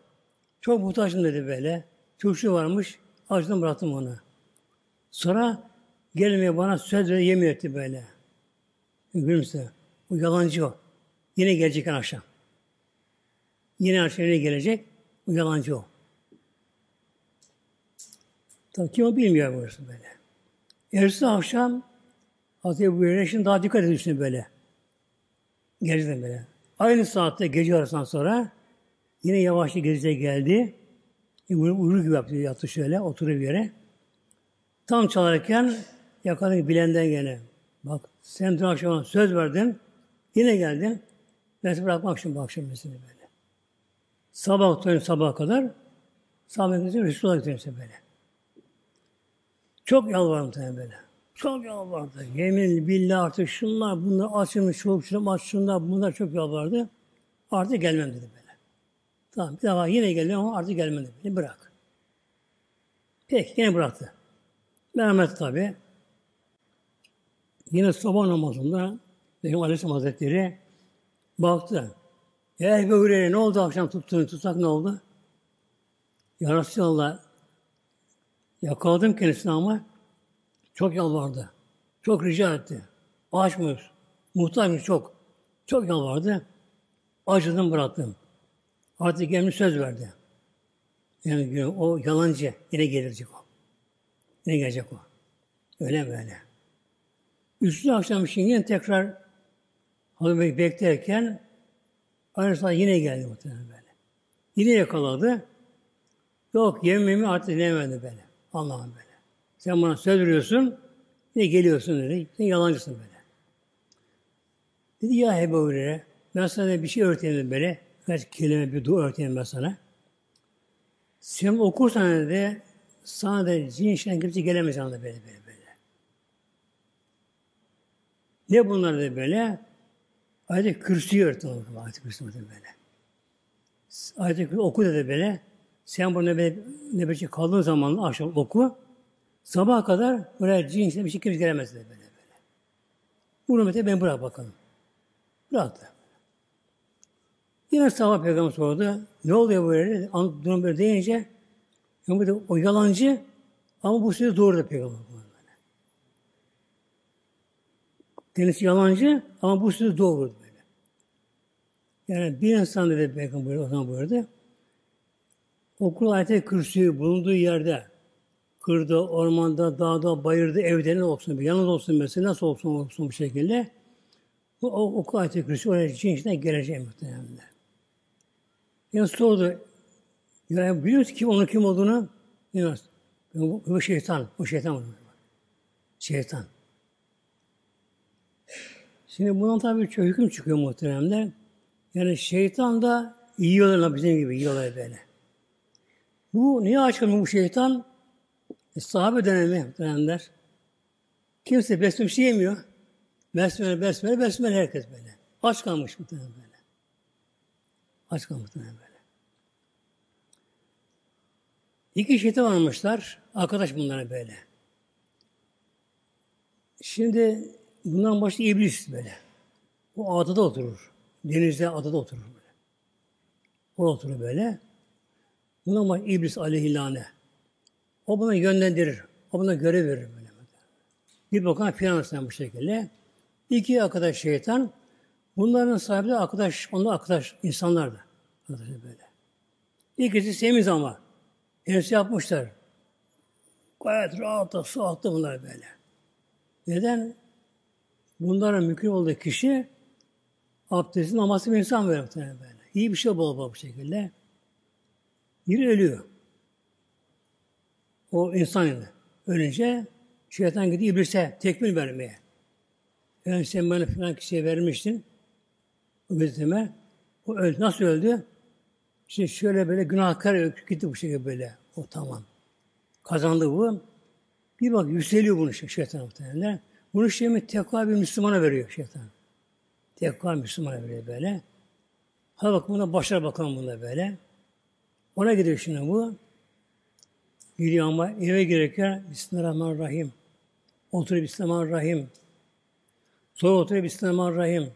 Çok muhtaçım dedi böyle. Çocuğu varmış, açtan bıraktım onu. Sonra gelmeye bana söz ve yemin etti böyle. Gülümse. Bu yalancı o. Yine gelecek akşam. Yine akşam yine gelecek. Bu yalancı o. Tabii kim o bilmiyor burası böyle. Ertesi akşam Hazreti Ebu Hureyre daha dikkat ediyorsun böyle. Gerçekten böyle. Aynı saatte gece arasından sonra yine yavaşça gece geldi. Uyur gibi yaptı, yattı şöyle, oturuyor bir yere. Tam çalarken yakaladı bilenden gene. Bak sen dün akşam söz verdin, yine geldin. Ben seni bırakmak için bu akşam mesela böyle. Sabah oturuyor sabah kadar. Sabah kadar Resulullah götürüyor böyle. Çok yalvardım tabii böyle. Çok yalvardı. Yemin billah artık şunlar bunlar açılmış çok şunlar aç şunlar bunlar çok yalvardı. Artık gelmem dedi böyle. Tamam bir daha yine geliyor ama artık gelmem dedi. Beni bırak. Peki yine bıraktı. Merhamet tabi. Yine sabah namazında Peygamber Aleyhisselam Hazretleri baktı. Ya Ebu Hureyre ne oldu akşam tuttuğun tutsak ne oldu? Ya Resulallah yakaladım kendisini ama çok yalvardı. Çok rica etti. Açmış. Muhtaçmış çok. Çok yalvardı. Acıdım bıraktım. Artık gelmiş söz verdi. Yani o yalancı yine gelecek o. Yine gelecek o. Öyle böyle. Üstü akşam yine tekrar Hazreti beklerken saat yine geldi muhtemelen böyle. Yine yakaladı. Yok yememi artık yemedi böyle. Allah'ım böyle. Sen bana söz veriyorsun, ne geliyorsun dedi. Sen yalancısın böyle. Dedi ya Ebu Hureyre, ben sana bir şey öğreteyim böyle. Birkaç kelime bir dua öğreteyim ben sana. Sen okursan dedi, sana da cin işten kimse gelemez sana da böyle böyle böyle. Ne bunlar da böyle? Ayet-i Kürsü'yü öğretin Ayet-i Kürsü böyle. Ayet-i Kürsü oku dedi böyle. Sen bunu nöbetçi kaldığın zaman akşam oku. Sabah kadar buraya cin içinde bir şey kimse gelemez dedi böyle böyle. Hürmete ben bırak bakalım. Bıraktı. Yine sabah peygamber sordu. Ne oluyor böyle? Durum böyle deyince yani o yalancı ama bu sözü doğru da peygamber. Kendisi yalancı ama bu sözü doğru böyle. Yani bir insan dedi peygamber o zaman buyurdu. Okul ayet kürsüyü bulunduğu yerde kırda, ormanda, dağda, bayırda, evde ne olsun, bir yalnız olsun mesela, nasıl olsun olsun bu şekilde. Bu o, okul ayet-i kürsü oraya cin içine geleceğim muhtemelen. Yani sordu, yani biliyoruz ki onun kim olduğunu bilmiyoruz. Bu, bu şeytan, bu şeytan var. Şeytan. Şimdi bundan tabii çok hüküm çıkıyor muhteremler. Yani şeytan da yiyorlar bizim gibi yiyorlar böyle. Bu niye açılmış bu şeytan? E, sahabe dönemi dönemler. Kimse besmele bir şey yemiyor. Besmele, besmele, besmele herkes böyle. Aç kalmış muhtemelen böyle. Aç kalmış muhtemelen böyle. İki şeytan varmışlar. Arkadaş bunlara böyle. Şimdi bundan başta iblis böyle. O adada oturur. Denizde adada oturur böyle. O oturur böyle. Bundan başta iblis aleyhillâne. O buna yönlendirir. O buna görev verir. Böyle. Bir bakan finansından bu şekilde. İki arkadaş şeytan Bunların sahibi de arkadaş, onlar arkadaş insanlar da. Böyle. İkisi semiz ama. Hepsi yapmışlar. Gayet rahat da su attı bunlar böyle. Neden? Bunların mümkün olduğu kişi abdestin namazı bir insan böyle böyle. İyi bir şey bol bol bu şekilde. Biri ölüyor. O insan. Ölünce şeytan gidiyor iblise tekmil vermeye. Yani sen bana falan kişiye vermiştin. O. O öldü. Nasıl öldü? İşte şöyle böyle günahkar gitti bu şekilde böyle. O tamam. Kazandı bu. Bir bak yükseliyor bunu şeytan muhtemelen. Bunu şimdi tekva bir Müslümana veriyor şeytan. Tekva Müslümana veriyor böyle. Ha bak buna başlar bakalım bunda böyle. Ona gidiyor şimdi bu. Gidiyor ama eve girerken Bismillahirrahmanirrahim. Oturuyor Bismillahirrahmanirrahim. Sonra oturuyor Bismillahirrahmanirrahim.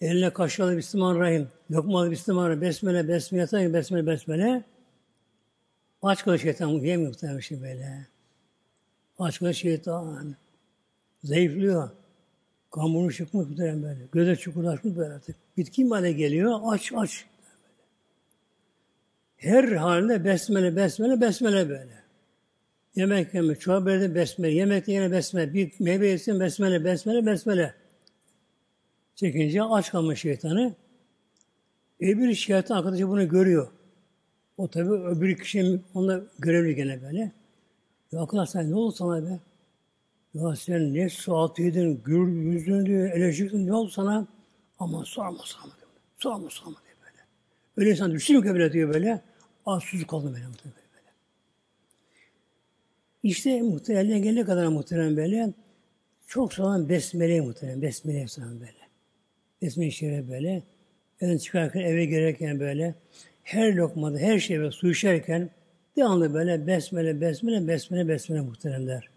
Eline kaşığı Bismillahirrahmanirrahim. Lokma Bismillahirrahmanirrahim. Besmele, besmele, besmele, besmele, besmele. Aç kalır şeytan yemiyor muhtemelen şey böyle. Aç kalır şeytan. Zayıflıyor. Kan burnu çıkmış muhtemelen böyle. Göze çukurlaşmış böyle artık. Bitkin hale geliyor. Aç, aç. Her halinde besmele, besmele, besmele böyle. Yemek yemek, çorba böyle besmele, yemek yine besmele, bir meyve yesin besmele, besmele, besmele. Çekince aç kalmış şeytanı. Öbür şeytan arkadaşı bunu görüyor. O tabi öbür kişi onunla görevli gene böyle. Ya arkadaşlar ne oldu sana be? Ya sen ne saat yedin, gül yüzün diyor, eleştirdin, ne oldu sana? Ama sorma sorma diyor. Sorma sorma diyor böyle. Öyle insan düşünüyor ki böyle diyor böyle. Az susuz kaldım muhtemelen böyle. İşte muhtemelen gelene kadar muhtemelen böyle çok sonra besmele muhtemelen, besmele sonra böyle. Besmele şeref böyle. Ön çıkarken eve girerken böyle her lokmada, her şeyde su içerken devamlı böyle besmele, besmele, besmele, besmele muhteremler.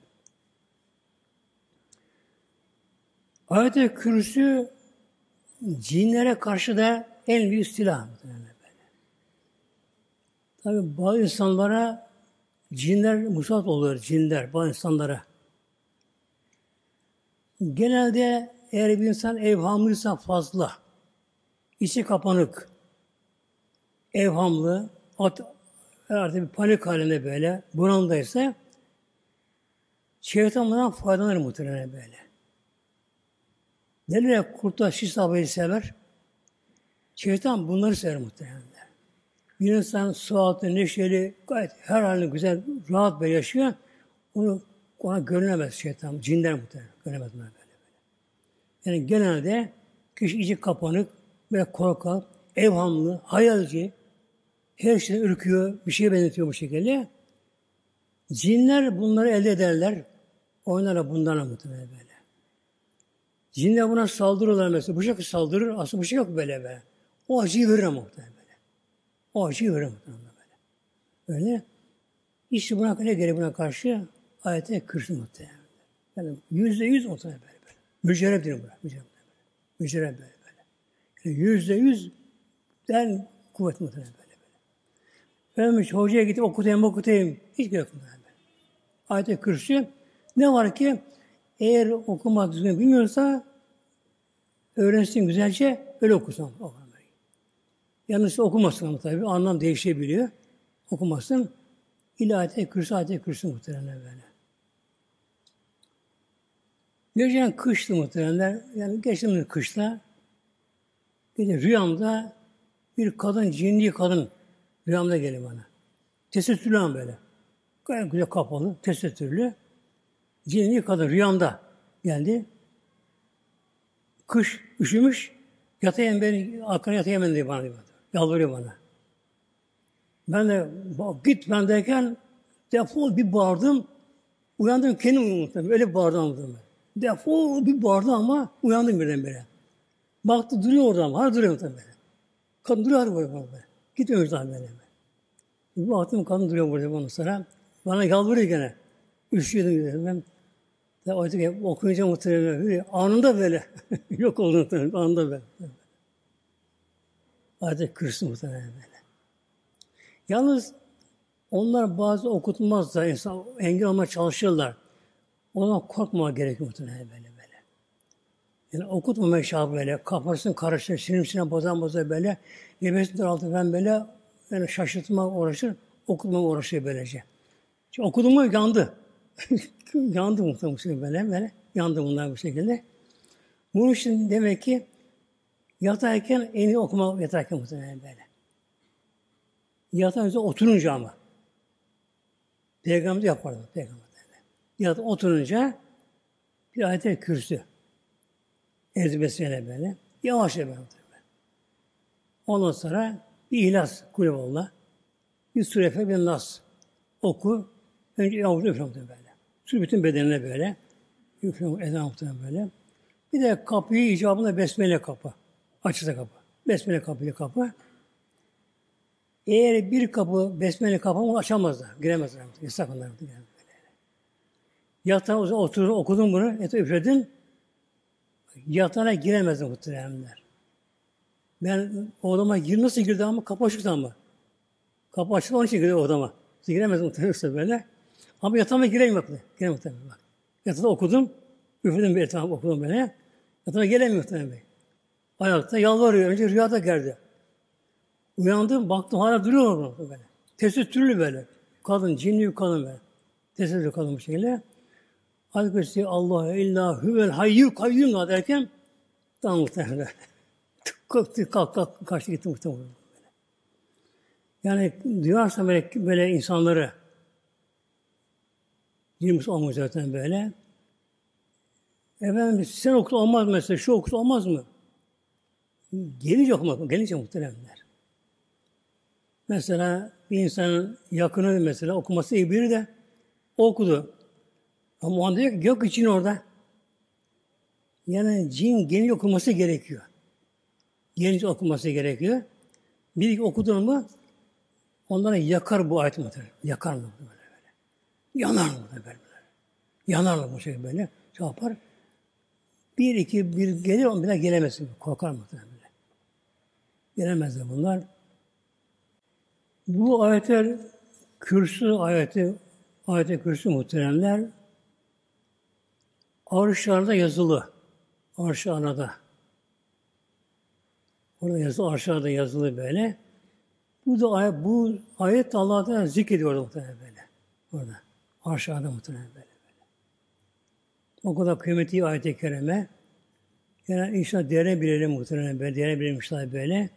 Ayet-i Kürsü cinlere karşı da en büyük silah. Böyle. Tabi bazı insanlara cinler musallat oluyor, cinler bazı insanlara. Genelde eğer bir insan evhamlıysa fazla, içi kapanık, evhamlı, at, artık bir panik halinde böyle, bunaldaysa şeytan bundan faydalanır muhtemelen böyle. Nereye kurtlar şiş havayı sever? Şeytan bunları sever muhtemelen. Bir insan sıhhatli, neşeli, gayet her halinde güzel, rahat bir yaşıyor. Onu ona görünemez şeytan, cinler muhtemelen. Göremez böyle böyle. Yani genelde kişi içi kapanık ve korkak, evhamlı, hayalci, her şeyden ürküyor, bir şeye benzetiyor bu şekilde. Cinler bunları elde ederler. Oynarlar bundan muhtemelen böyle. Cinler buna saldırırlar mesela. Şekilde saldırır. Aslında bu şey yok böyle be. O acıyı verir muhtemelen böyle. O acıyı verir muhtemelen böyle. Öyle. İşte buna ne gereği buna karşı ayete kırsın muhtemelen. Yani yüzde yüz muhtemelen böyle böyle. Mücerreb diyor buna. Mücerreb böyle. Mücerreb böyle böyle. Yani yüzde yüz den kuvvet muhtemelen böyle böyle. Ölmüş hocaya gidip okutayım okutayım. Hiç yok muhtemelen. Ayete kırsın. Ne var ki eğer okumak düzgün bilmiyorsa öğrensin güzelce öyle okusun. Yanlış okumasın ama tabii. Anlam değişebiliyor. Okumasın. İlahiyete kürsü, ayete kürsü muhtemelen böyle. Geçen kıştı muhtemelen. Yani geçtiğimiz kışta bir rüyamda bir kadın, cinli kadın rüyamda geliyor bana. Tesettürlü an böyle. Gayet güzel kapalı, tesettürlü. Cinli kadın rüyamda geldi. Kış, üşümüş. Yatayım beni, arkana yatayım ben diye bana diyor. Yalvarıyor bana. Ben de git ben derken defol bir bağırdım. Uyandım kendim unuttum. Öyle bir bağırdım. Defol bir bağırdım ama uyandım birdenbire. Baktı duruyor orada ama. Hala duruyor muhtemelen. Kadın duruyor böyle böyle. Gitmiyor daha böyle. Bir baktım kadın duruyor burada bana sonra. Bana yalvarıyor gene. Üşüyordum dedim ben. De artık okuyunca muhtemelen anında böyle. Yok oldu anında böyle. Artık kırsın muhtemelen böyle. Yalnız onlar bazı okutmazlar, insan engel olmaya çalışırlar. Ona korkmama gerekiyor muhtemelen böyle böyle. Yani okutmamak şah böyle. Kafasını karıştırır, sinirmsine bozan bozar böyle. Nefesini daraltır ben böyle yani şaşırtma uğraşır, okutmama uğraşıyor böylece. Şimdi okudum mu yandı. yandı muhtemelen böyle böyle. Yandı bunlar bu şekilde. Bunun için demek ki yatarken en iyi okuma yatarken muhtemelen böyle. Yatan üzerine oturunca ama. Peygamber yapardı. Peygamber. Yat oturunca bir ayet kürsü. Ezbesiyle böyle. Yavaş böyle. Ondan sonra bir ihlas kulüballah. Bir sürefe bir nas. Oku. Önce yavru üflem böyle. Sür bütün bedenine böyle. Üflem muhtemelen böyle. Bir de kapıyı icabında besmele kapı. Açıda kapı. Besmele kapıyla kapı. Eğer bir kapı besmele kapı onu açamazlar. Giremezler. Yasak onlar. Yatağa oturur, okudun bunu, et üfledin. Yatağına giremezdim muhtemelenler. Ben odama gir nasıl girdi ama kapı açıktı ama. Kapı açıktı onun için girdi odama. Giremezdim muhtemelen böyle. Ama yatağıma gireyim bak. Gireyim muhtemelen bak. Yatağda okudum. Üfledim bir etrafı okudum böyle. Yatağıma gelemiyor muhtemelen. Ayakta yalvarıyor. Önce rüyada geldi. Uyandım, baktım hala duruyor orada böyle. Tesettürlü böyle. Kadın, cinli kadın böyle. Tesettürlü kadın bu şekilde. Halbuki Allah illa huvel hayyu kayyum derken tam muhtemelen. Kalk, kalk, kalk, kaçtı gitti muhtemelen. Yani duyarsa böyle, böyle insanları 20 olmuş zaten böyle. Efendim sen okudu olmaz mesela, şu okudu olmaz mı? Gelince okumak, gelince muhteremler. Mesela bir insanın yakını mesela okuması iyi biri de okudu. Ama o anda ki gök için orada. Yani cin gelince okuması gerekiyor. Gelince okuması gerekiyor. Bir okudun mu onlara yakar bu ayet muhtemelen. Yakar mı böyle böyle. Yanar mı böyle böyle. Yanar mı bu şey böyle. Şey yapar. Bir iki bir gelir bir daha gelemezsin. Korkar muhtemelen böyle. Gelemezler bunlar. Bu ayetler kürsü ayeti ayete kürsü muhteremler Arşlarda yazılı. Arşlarda. Orada yazılı, arşlarda yazılı böyle. Bu da ayet, bu ayet Allah'tan zikrediyor muhtemelen böyle. Orada. Arşlarda muhtemelen böyle. böyle. O kadar kıymetli ayet-i kerime. Yani inşallah değerine bilelim muhtemelen böyle. Değerine bilelim inşallah böyle.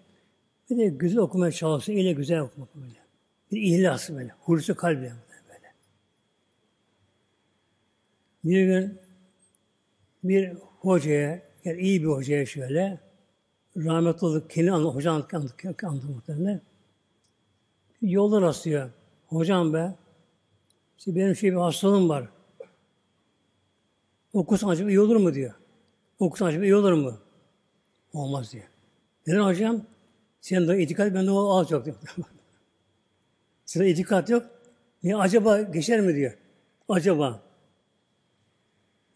Bir de güzel okumaya çalışsın. ile güzel okumak böyle. Bir ihlas böyle. Hulusu kalple böyle. Bir gün bir hocaya, yani iyi bir hocaya şöyle, rahmetli olduk, kendi anlı, hoca anlattı, anlattı muhtemelen. Yolda rastlıyor. Hocam be, işte benim şey bir hastalığım var. Okusan acaba iyi olur mu diyor. Okusan acaba iyi olur mu? Olmaz diyor. Neden hocam? Senin de itikat, bende o az yok. Sıra itikat yok. Niye acaba geçer mi diyor. Acaba.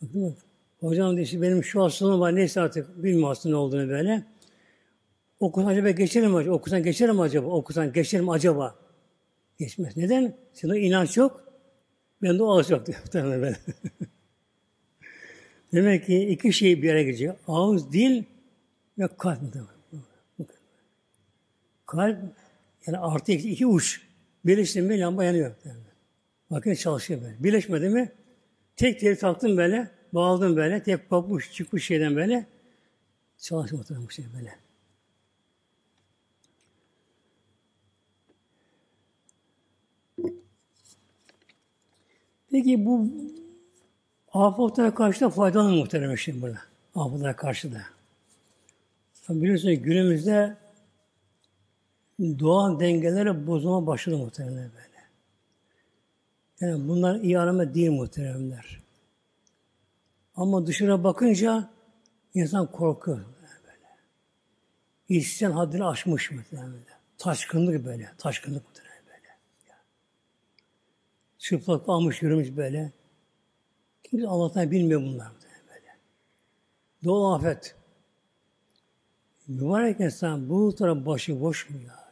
Bakın bak. Hocam diyor işte benim şu hastalığım var neyse artık bilmiyorum ne olduğunu böyle. Okusan acaba geçerim acaba? Okusan geçerim acaba? Okusan geçerim acaba? Geçmez. Neden? Senin inanç yok. Ben de o ağız yok diyor. Demek ki iki şey bir araya gelecek. Ağız, dil ve kalp. Kalp yani artı iki, iki uç. Birleşti mi lamba yanıyor. Makine çalışıyor böyle. Birleşmedi mi tek tek taktım böyle. Bağladım böyle. Tek kopmuş çıkmış şeyden böyle. Çalışma bu şey böyle. Peki bu afetlara karşı da faydalı muhtemelen şimdi burada. Afetlara karşı da. Biliyorsunuz günümüzde doğal dengeleri bozulma başladı muhtemelen böyle. Yani bunlar iyi arama değil muhteremler. Ama dışarı bakınca insan korkuyor böyle. İsyan haddini aşmış mı böyle. Taşkınlık böyle. Taşkınlık mı böyle. Çıplak almış yürümüş böyle. Kimse Allah'tan bilmiyor bunlar böyle. Doğal afet. Mübarek insan bu taraf başı boş mu ya?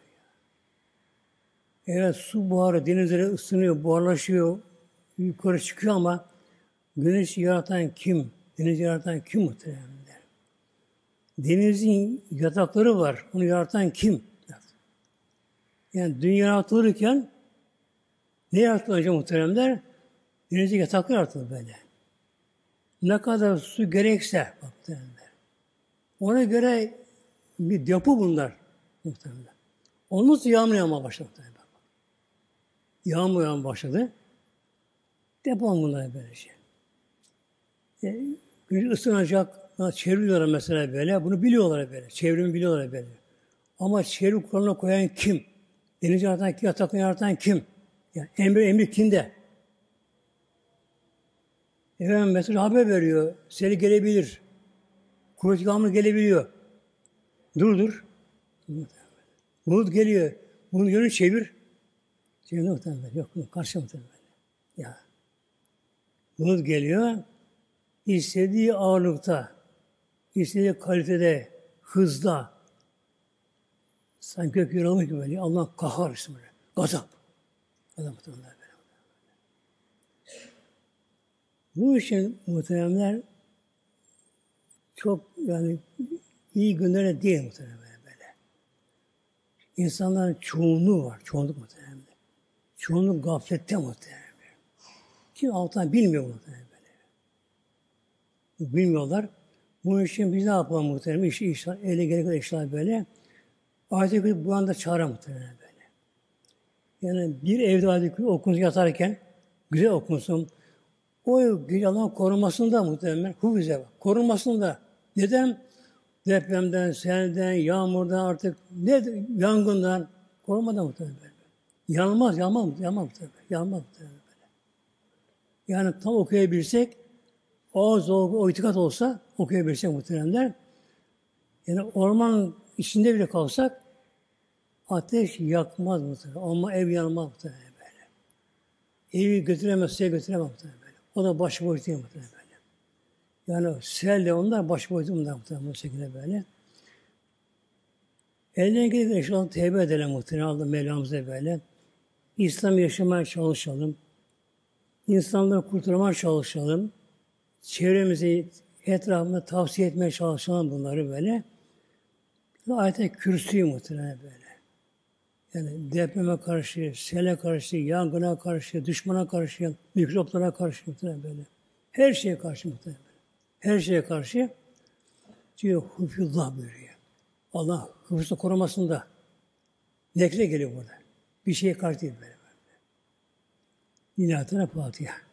Evet su buharı denizlere ısınıyor, buharlaşıyor, yukarı çıkıyor ama Güneş yaratan kim? Deniz yaratan kim muhtemelen? denizin yatakları var. Onu yaratan kim? Yani dünya yaratılırken ne yaratılır önce muhteremler? Denizin yatakları yaratılır böyle. Ne kadar su gerekse muhteremler. Ona göre bir depo bunlar muhteremler. Onun için yağmur yağmaya başladı. Muhteremler. Yağmur yağmaya başladı. Depo bunlar böyle şey. E, güneş ısınacak, çeviriyorlar mesela böyle. Bunu biliyorlar böyle. Çevrimi biliyorlar böyle. Ama çevrim kuralına koyan kim? Deniz yaratan kim? Yaratan kim? Yani emir emir kimde? Efendim mesela haber veriyor. Seni gelebilir. Kuvvet yağmur gelebiliyor. Dur dur. Bulut geliyor. Bunun yönü çevir. Çevir muhtemelen. Yok karşı muhtemelen. Ya. Bulut geliyor. İstediği ağırlıkta, istediği kalitede, hızda, sanki gök yorulmuş gibi böyle. Allah kahar işte böyle. Gazap. Gazap muhtemelen böyle. Bu için muhteremler çok yani iyi günlere değil muhtemelen böyle. İnsanların çoğunluğu var. Çoğunluk muhtemelen. Çoğunluk gaflette muhtemelen. Kim altından bilmiyor muhtemelen böyle. Bilmiyorlar. Bunun için biz ne yapalım muhtemelen? İşte işler, ele gerek işler böyle. Ayet-i bu anda çağıra muhtemelen böyle. Yani bir evde ayet-i okunsun yatarken güzel okunsun. O gece Allah'ın korunmasında muhtemelen. Hu bize bak. Korunmasında. Neden? Depremden, selden, yağmurdan artık ne yangından korunmadan muhtemelen. Yanmaz, yanmaz, yanmaz muhtemelen. Yanmaz muhtemelen. Yani tam okuyabilsek, ağız o, o itikat olsa okuyabilsek muhteremler. Yani orman içinde bile kalsak ateş yakmaz muhtemelen. Ama ev yanmaz muhtemelen böyle. Evi götüremez, suya götüremez muhtemelen böyle. O da başıboş değil muhtemelen böyle. Yani selle onlar başıboş değil muhtemelen bu şekilde böyle. Elden gelip inşallah tevbe edelim muhtemelen Allah Mevlamıza böyle. İslam yaşamaya çalışalım. İnsanları kurtarmaya çalışalım. Çevremizi etrafında tavsiye etmeye çalışalım bunları böyle. Ayet-i kürsüyü muhtemelen böyle. Yani depreme karşı, sele karşı, yangına karşı, düşmana karşı, mikroplara karşı muhtemelen böyle. Her şeye karşı muhtemelen böyle. Her şeye karşı diyor hufullah buyuruyor. Allah hıfzı korumasında. Nekle geliyor burada. Bir şeye karşı değil böyle. Lillahi Teala Fatiha.